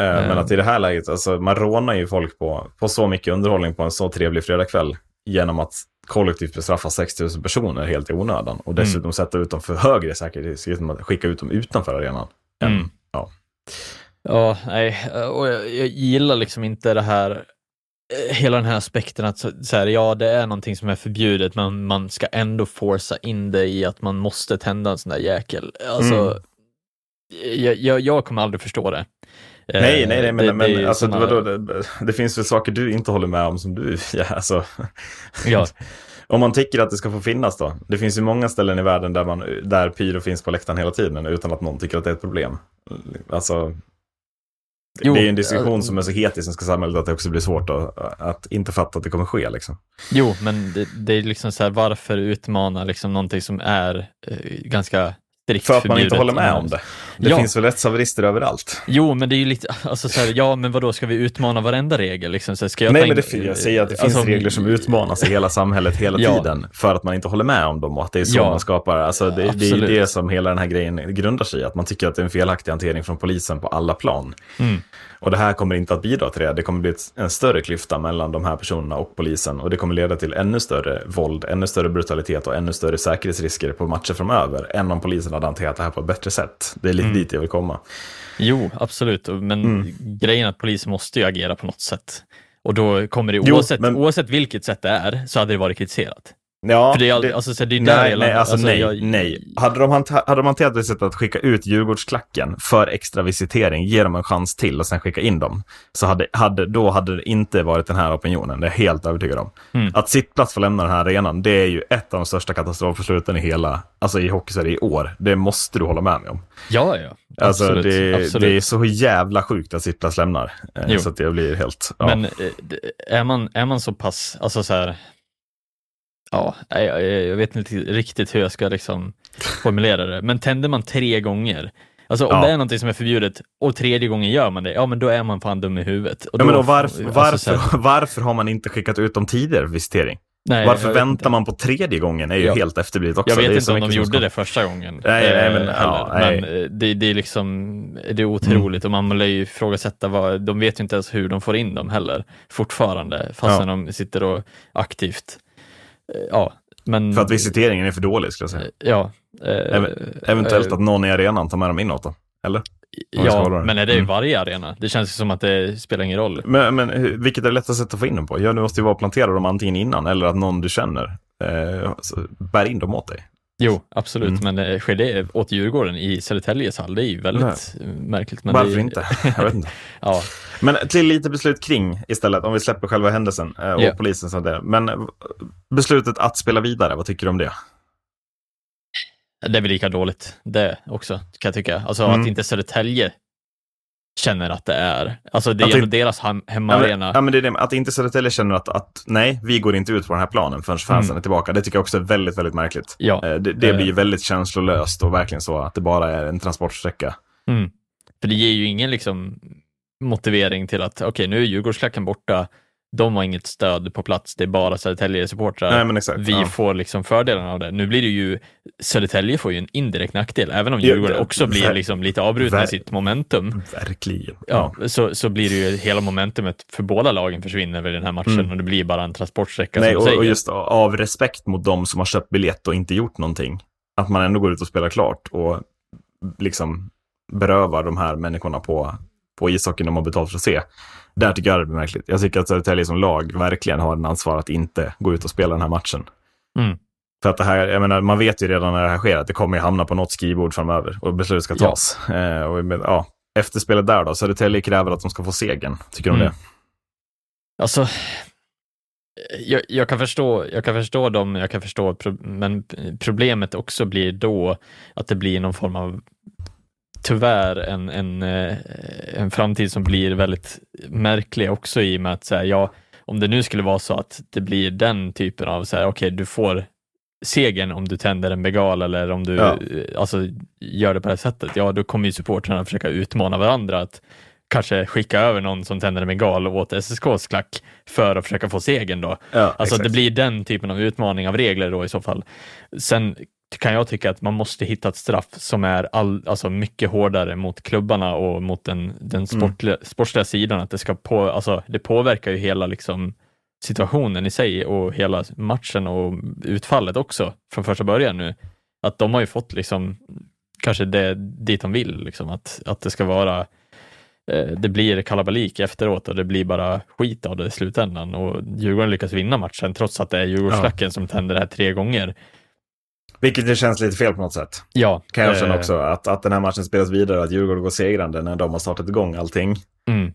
Speaker 1: Eh, Men
Speaker 2: Eh.
Speaker 1: att i det här läget, alltså man rånar ju folk på, på så mycket underhållning på en så trevlig fredagkväll genom att kollektivt bestraffa 6000 personer helt i onödan och dessutom
Speaker 2: Mm.
Speaker 1: sätta ut dem för högre säkerhetsrisk genom att skicka ut dem utanför arenan. än-
Speaker 2: Mm.
Speaker 1: ja.
Speaker 2: Ja, nej, och jag, jag gillar liksom inte det här, eh, hela den här aspekten att så här, ja, det är någonting som är förbjudet, men man ska ändå forsa in det i att man måste tända en sån där jäkel. Alltså,
Speaker 1: Mm.
Speaker 2: jag, jag, jag kommer aldrig förstå det. Eh,
Speaker 1: Nej, nej, nej, men,
Speaker 2: det-
Speaker 1: men
Speaker 2: det
Speaker 1: alltså,
Speaker 2: såna-
Speaker 1: vadå, det, det finns väl saker du inte håller med om som du, ja, alltså.
Speaker 2: Ja,
Speaker 1: Om man tycker att det ska få finnas då. Det finns ju många ställen i världen där, man, där pyro finns på läktaren hela tiden utan att någon tycker att det är ett problem. Alltså,
Speaker 2: Jo,
Speaker 1: det är ju en diskussion
Speaker 2: äh,
Speaker 1: som är så het i svenska samhället att det också blir svårt att, att inte fatta att det kommer ske. Liksom.
Speaker 2: jo, men det, det är liksom så här, varför utmana liksom någonting som är eh, ganska strikt
Speaker 1: För att man inte håller med om det. Det
Speaker 2: Ja.
Speaker 1: finns väl rättshaverister överallt.
Speaker 2: Jo, men det är ju lite, alltså så här, ja, men vad då ska vi utmana varenda regel? Liksom, så här, ska jag
Speaker 1: Nej, men det, jag säger att det finns
Speaker 2: alltså,
Speaker 1: regler som utmanas i hela samhället hela
Speaker 2: Ja.
Speaker 1: tiden. För att man inte håller med om dem och att det är så
Speaker 2: Ja.
Speaker 1: man skapar. Alltså, det, det är det som hela den här grejen grundar sig i. Att man tycker att det är en felaktig hantering från polisen på alla plan.
Speaker 2: Mm.
Speaker 1: Och det här kommer inte att bidra till det. Det kommer bli ett, en större klyfta mellan de här personerna och polisen. Och det kommer leda till ännu större våld, ännu större brutalitet och ännu större säkerhetsrisker på matcher framöver. Än om polisen hade hanterat det här på ett bättre sätt. Det är lite
Speaker 2: Mm.
Speaker 1: dit jag vill komma.
Speaker 2: Jo, absolut, men
Speaker 1: Mm.
Speaker 2: grejen är att polisen måste ju agera på något sätt. Och då kommer det,
Speaker 1: Jo,
Speaker 2: oavsett,
Speaker 1: men-
Speaker 2: oavsett vilket sätt det är, så hade det varit kritiserat.
Speaker 1: Ja,
Speaker 2: För det är, all,
Speaker 1: det-
Speaker 2: alltså, så det är
Speaker 1: Nej, nej, alltså, nej,
Speaker 2: jag-
Speaker 1: nej. Hade de, hade de hanterat det sättet att skicka ut Djurgårdsklacken för extra visitering, ge dem en chans till och sen skicka in dem, så hade, hade, då hade det inte varit den här opinionen, det är jag helt övertygad om.
Speaker 2: Mm.
Speaker 1: Att sittplats får lämna den här arenan, det är ju ett av de största katastrofbesluten i hela, alltså i hockeysverige i år. Det måste du hålla med mig om.
Speaker 2: Ja, ja.
Speaker 1: Alltså,
Speaker 2: Absolut.
Speaker 1: det,
Speaker 2: absolut.
Speaker 1: det är så jävla sjukt att sittplats lämnar. eh,
Speaker 2: Jo.
Speaker 1: Så att det blir helt... Ja.
Speaker 2: Men eh, är man, är man så pass, alltså så här, ja, jag, jag vet inte riktigt hur jag ska liksom formulera det, men tänder man tre gånger, alltså om
Speaker 1: Ja.
Speaker 2: det är någonting som är förbjudet och tredje gången gör man det, ja men då är man fan dum i huvudet. Och
Speaker 1: Ja, men
Speaker 2: då-
Speaker 1: då varför,
Speaker 2: alltså
Speaker 1: varför,
Speaker 2: så här,
Speaker 1: varför har man inte skickat ut dem tidigare för visitering?
Speaker 2: nej,
Speaker 1: Varför väntar
Speaker 2: inte.
Speaker 1: man på tredje gången är ju
Speaker 2: Ja.
Speaker 1: helt efterblivet också.
Speaker 2: Jag
Speaker 1: Det
Speaker 2: vet inte om de gjorde
Speaker 1: ska-
Speaker 2: det första gången.
Speaker 1: Nej, nej, men-
Speaker 2: eh,
Speaker 1: ja,
Speaker 2: heller.
Speaker 1: nej.
Speaker 2: men eh, det, det är liksom, det är otroligt och man lär ju ifrågasätta vad, de vet ju inte ens hur de får in dem heller fortfarande, fastän de sitter och aktivt, ja, men
Speaker 1: För att visiteringen är för dålig skulle jag säga.
Speaker 2: Ja. eh,
Speaker 1: Ev- Eventuellt
Speaker 2: eh,
Speaker 1: att någon i arenan tar med dem inåt då. Eller?
Speaker 2: Ja, men är det i
Speaker 1: Mm.
Speaker 2: varje arena? Det känns ju som att det spelar ingen roll.
Speaker 1: Men, men vilket är det lättaste sättet att få in dem på? Ja, det måste ju vara att plantera dem antingen innan eller att någon du känner eh, bär in dem åt dig.
Speaker 2: Jo, absolut,
Speaker 1: Mm.
Speaker 2: men eh, det åt Djurgården i Södertäljes hall? Det är ju väldigt eh, märkligt. Men
Speaker 1: Varför
Speaker 2: det,
Speaker 1: inte? Jag vet inte.
Speaker 2: Ja,
Speaker 1: Men till lite beslut kring istället, om vi släpper själva händelsen eh, och
Speaker 2: Ja.
Speaker 1: polisen. Så där. Men beslutet att spela vidare, vad tycker du om det?
Speaker 2: det är väl lika dåligt det också, kan jag tycka. Alltså
Speaker 1: Mm.
Speaker 2: att inte Södertälje känner att det är, alltså det är
Speaker 1: det-
Speaker 2: ändå deras hem, hemmaarena.
Speaker 1: ja, men det är det, att inte Södertälje känner att, att nej, vi går inte ut på den här planen förrän fansen
Speaker 2: Mm.
Speaker 1: är tillbaka. Det tycker jag också är väldigt, väldigt märkligt.
Speaker 2: Ja,
Speaker 1: Eh, Det, det
Speaker 2: Eh.
Speaker 1: blir ju väldigt känslolöst och verkligen så att det bara är en transportsträcka.
Speaker 2: mm. för det ger ju ingen liksom motivering till att okej, nu är Djurgårdsklacken borta, de har inget stöd på plats, det är bara Södertälje-supportrar. Vi
Speaker 1: ja.
Speaker 2: får liksom fördelarna av det. Nu blir det ju, Södertälje får ju en indirekt nackdel, även om
Speaker 1: Ja,
Speaker 2: Djurgården
Speaker 1: det-
Speaker 2: också blir liksom lite avbrutna i sitt momentum.
Speaker 1: Verkligen.
Speaker 2: Ja, Så, så blir det ju hela momentumet för båda lagen försvinner väl i den här matchen
Speaker 1: Mm.
Speaker 2: och det blir bara en transportsträcka
Speaker 1: Nej, och, och just av respekt mot de som har köpt biljett och inte gjort någonting. Att man ändå går ut och spelar klart och liksom berövar de här människorna på, på ishockeyn de har betalt för att se. Där tycker jag det blir märkligt. Jag tycker att Södertälje som lag verkligen har en ansvar att inte gå ut och spela den här matchen.
Speaker 2: Mm.
Speaker 1: För att det här, jag menar, man vet ju redan när det här sker att det kommer ju hamna på något skrivbord framöver och beslut ska
Speaker 2: Ja.
Speaker 1: tas. Eh, och, med- ja, efterspelet där då, Södertälje kräver att de ska få segern. Tycker du om
Speaker 2: Mm.
Speaker 1: det?
Speaker 2: Alltså, jag, jag, kan förstå, jag kan förstå dem, jag kan förstå, men problemet också blir då att det blir någon form av, tyvärr, en, en, eh, en framtid som blir väldigt märklig också i och med att, så här, ja, om det nu skulle vara så att det blir den typen av, så här, okej, du får segern om du tänder en bengal eller om du
Speaker 1: Ja.
Speaker 2: eh, alltså, gör det på det här sättet, ja, då kommer ju supportrarna försöka utmana varandra att kanske skicka över någon som tänder en bengal åt SSKs klack för att försöka få segern då.
Speaker 1: Ja,
Speaker 2: Alltså
Speaker 1: exakt.
Speaker 2: det blir den typen av utmaning av regler då i så fall. Sen kan jag tycka att man måste hitta ett straff som är all, alltså mycket hårdare mot klubbarna och mot den, den sportliga, sportsliga sidan. Att det, ska på, alltså, det påverkar ju hela liksom, situationen i sig och hela matchen och utfallet också från första början nu. Att de har ju fått liksom kanske det dit de vill, liksom, att, att det ska vara eh, det blir kalabalik efteråt och det blir bara skit av det i slutändan och Djurgården lyckas vinna matchen trots att det är Djurgårdsklacken som tänder det här tre gånger.
Speaker 1: Vilket det känns lite fel på något sätt.
Speaker 2: Ja,
Speaker 1: Kan jag känna
Speaker 2: eh,
Speaker 1: också. Att, att den här matchen spelas vidare, att Djurgården går segrande när de har startat igång allting.
Speaker 2: Mm,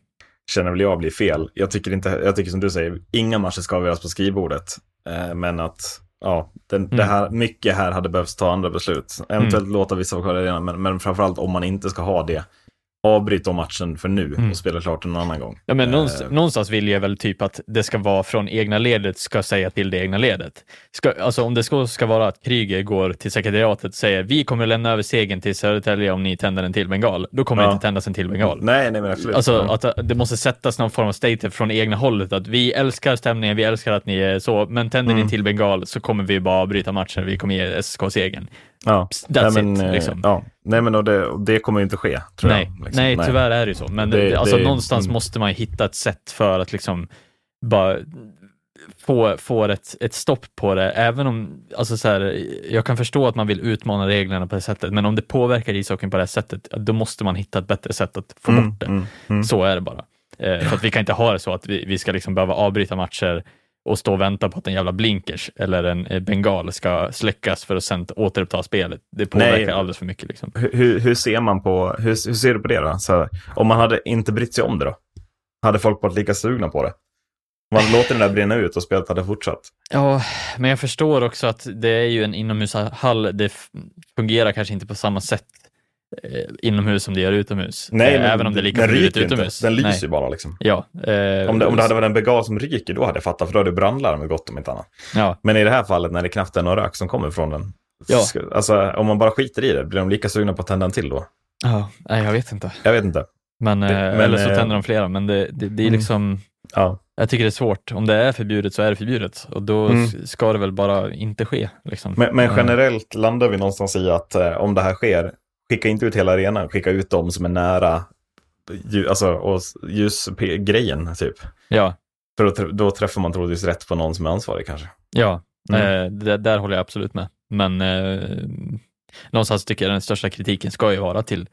Speaker 1: Känner väl jag blir fel. Jag tycker, inte, jag tycker som du säger, inga matcher ska avgöras på skrivbordet. Eh, men att, ja, den, det
Speaker 2: Mm.
Speaker 1: här, mycket här hade behövt ta andra beslut. Eventuellt låta vissa vara kvar i arenan, men, men framförallt om man inte ska ha det. Avbryt då matchen för nu
Speaker 2: Mm.
Speaker 1: och spela klart en annan gång.
Speaker 2: Ja, men någonstans,
Speaker 1: Eh,
Speaker 2: någonstans vill jag väl typ att det ska vara från egna ledet ska säga till det egna ledet. Ska, alltså om det ska, ska vara att Kryger går till sekretariatet och säger vi kommer lämna över segern till Södertälje om ni tänder en till bengal, då kommer
Speaker 1: Ja.
Speaker 2: det inte tändas en till bengal.
Speaker 1: Nej, nej men absolut.
Speaker 2: Alltså
Speaker 1: Ja.
Speaker 2: att det måste sättas någon form av statement från egna hållet att vi älskar stämningen, vi älskar att ni är så, men tänder ni
Speaker 1: Mm.
Speaker 2: en till bengal så kommer vi bara avbryta matchen, vi kommer ge SSK segern.
Speaker 1: Ja.
Speaker 2: That's
Speaker 1: nej, men,
Speaker 2: it,
Speaker 1: eh,
Speaker 2: liksom.
Speaker 1: ja. Nej, men och det, och det kommer ju inte ske, tror
Speaker 2: nej,
Speaker 1: jag. liksom.
Speaker 2: nej, tyvärr är det ju så. Men
Speaker 1: Det-
Speaker 2: alltså,
Speaker 1: det-
Speaker 2: någonstans
Speaker 1: mm.
Speaker 2: måste man ju hitta ett sätt för att liksom bara få, få ett, ett stopp på det. Även om, alltså så här, jag kan förstå att man vill utmana reglerna på det sättet, men om det påverkar ishockeyn på det här sättet, då måste man hitta ett bättre sätt att få
Speaker 1: Mm,
Speaker 2: bort det.
Speaker 1: mm, mm.
Speaker 2: Så är det bara. Eh, för att vi kan inte ha det så att vi, vi ska liksom behöva avbryta matcher och stå och vänta på att en jävla blinkers eller en eh, bengal ska släckas för att sen återuppta spelet. Det påverkar
Speaker 1: Nej.
Speaker 2: alldeles för mycket. Liksom.
Speaker 1: Hur, hur, ser man på, hur, hur ser du på det då? Så, om man hade inte brytt sig om det då? Hade folk varit lika sugna på det? Man låter den där brinna ut och spelet hade fortsatt.
Speaker 2: Ja, men jag förstår också att det är ju en inomhushall. Det fungerar kanske inte på samma sätt inomhus som det gör utomhus.
Speaker 1: Nej,
Speaker 2: eh,
Speaker 1: men
Speaker 2: även om det är lika förbjudet
Speaker 1: ryker inte.
Speaker 2: utomhus.
Speaker 1: Den lyser ju bara liksom.
Speaker 2: Ja, eh,
Speaker 1: Om det, om det hade varit en begal som ryker, då hade jag fattat, för då hade brandlarmet gått om inte annat.
Speaker 2: Ja,
Speaker 1: Men i det här fallet när det knappt är någon rök som kommer från den.
Speaker 2: Ja.
Speaker 1: Alltså om man bara skiter i det, blir de lika sugna på att tända en till då?
Speaker 2: ja, nej, jag vet inte.
Speaker 1: Jag vet inte.
Speaker 2: Men, eh,
Speaker 1: men,
Speaker 2: eller så
Speaker 1: eh,
Speaker 2: tänder de flera, men det, det, det är
Speaker 1: Mm.
Speaker 2: liksom,
Speaker 1: Ja.
Speaker 2: jag tycker det är svårt. Om det är förbjudet så är det förbjudet och då
Speaker 1: Mm.
Speaker 2: ska det väl bara inte ske. Liksom.
Speaker 1: Men, men
Speaker 2: Eh,
Speaker 1: generellt landar vi någonstans i att eh, om det här sker, skicka inte ut hela arenan, skicka ut dem som är nära lju- alltså, och ljusgrejen typ.
Speaker 2: Ja,
Speaker 1: För då, då träffar man troligtvis rätt på någon som är ansvarig kanske.
Speaker 2: ja
Speaker 1: Mm.
Speaker 2: eh, det, där håller jag absolut med. Men eh, någonstans tycker jag den största kritiken ska ju vara till,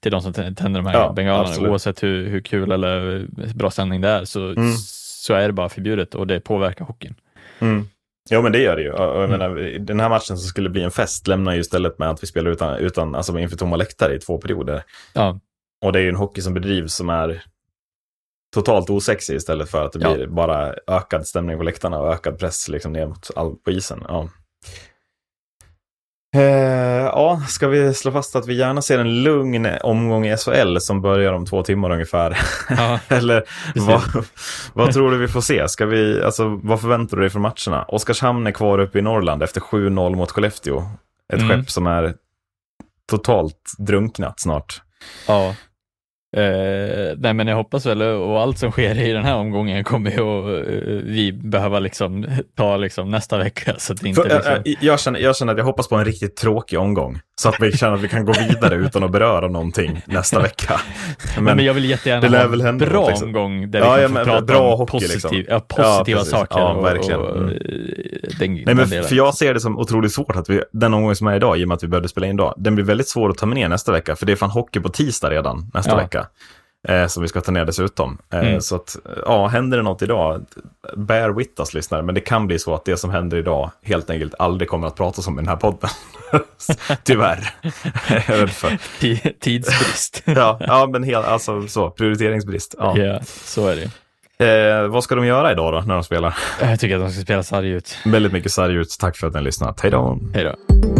Speaker 2: till de som tä- tänder de här
Speaker 1: Ja,
Speaker 2: bengalerna.
Speaker 1: absolut.
Speaker 2: Oavsett hur, hur kul eller bra stämning det är så,
Speaker 1: Mm.
Speaker 2: så är det bara förbjudet och det påverkar hockeyn.
Speaker 1: Mm. Ja, men det gör det ju. Och
Speaker 2: Mm.
Speaker 1: menar, den här matchen som skulle bli en fest lämnar ju istället med att vi spelar utan, utan, alltså inför tomma läktare i två perioder.
Speaker 2: Ja,
Speaker 1: Och det är ju en hockey som bedrivs som är totalt osexig istället för att det
Speaker 2: Ja.
Speaker 1: blir bara ökad stämning på läktarna och ökad press liksom ner mot all, på isen. Ja. Eh, ja, ska vi slå fast att vi gärna ser en lugn omgång i SHL som börjar om två timmar ungefär?
Speaker 2: ja.
Speaker 1: Eller vad, vad tror du vi får se? Ska vi, alltså, vad förväntar du dig från matcherna? Oskarshamn är kvar uppe i Norrland efter 7-0 mot Skellefteå. Ett
Speaker 2: Mm.
Speaker 1: skepp som är totalt drunknat snart.
Speaker 2: ja. Eh, nej men jag hoppas väl, och allt som sker i den här omgången kommer ju att eh, vi behöva liksom ta liksom nästa vecka. Så att inte
Speaker 1: För,
Speaker 2: liksom...
Speaker 1: äh, jag, känner, jag känner att jag hoppas på en riktigt tråkig omgång. Så att vi känner att vi kan gå vidare utan att beröra någonting nästa vecka.
Speaker 2: men,
Speaker 1: Men,
Speaker 2: men jag vill jättegärna
Speaker 1: det
Speaker 2: ha
Speaker 1: väl
Speaker 2: en
Speaker 1: hända
Speaker 2: bra
Speaker 1: något, liksom.
Speaker 2: omgång där
Speaker 1: Ja,
Speaker 2: vi
Speaker 1: ja,
Speaker 2: kan
Speaker 1: men
Speaker 2: få prata
Speaker 1: bra
Speaker 2: om
Speaker 1: hockey,
Speaker 2: positiv,
Speaker 1: liksom.
Speaker 2: ja, positiva
Speaker 1: precis.
Speaker 2: saker.
Speaker 1: Ja,
Speaker 2: och,
Speaker 1: verkligen.
Speaker 2: Och,
Speaker 1: Mm.
Speaker 2: eh, den,
Speaker 1: Nej,
Speaker 2: den
Speaker 1: men
Speaker 2: delen.
Speaker 1: för jag ser det som otroligt svårt att vi, den omgång som är idag, i och med att vi behövde spela in idag, den blir väldigt svår att ta med ner nästa vecka, för det är fan hockey på tisdag redan nästa
Speaker 2: Ja.
Speaker 1: Vecka. Eh, som vi ska ta ner dessutom. Eh,
Speaker 2: Mm.
Speaker 1: Så att, ja, händer det något idag, bear with us lyssnare, men det kan bli så att det som händer idag helt enkelt aldrig kommer att pratas om i den här podden. Tyvärr.
Speaker 2: Tidsbrist.
Speaker 1: Ja, ja, men helt, alltså så, prioriteringsbrist. Ja.
Speaker 2: ja, så är det.
Speaker 1: Eh, vad ska de göra idag då, när de spelar?
Speaker 2: Jag tycker att de ska spela sarg ut.
Speaker 1: Väldigt mycket sarg ut. Tack för att ni har lyssnat. Hej då!
Speaker 2: Hej då.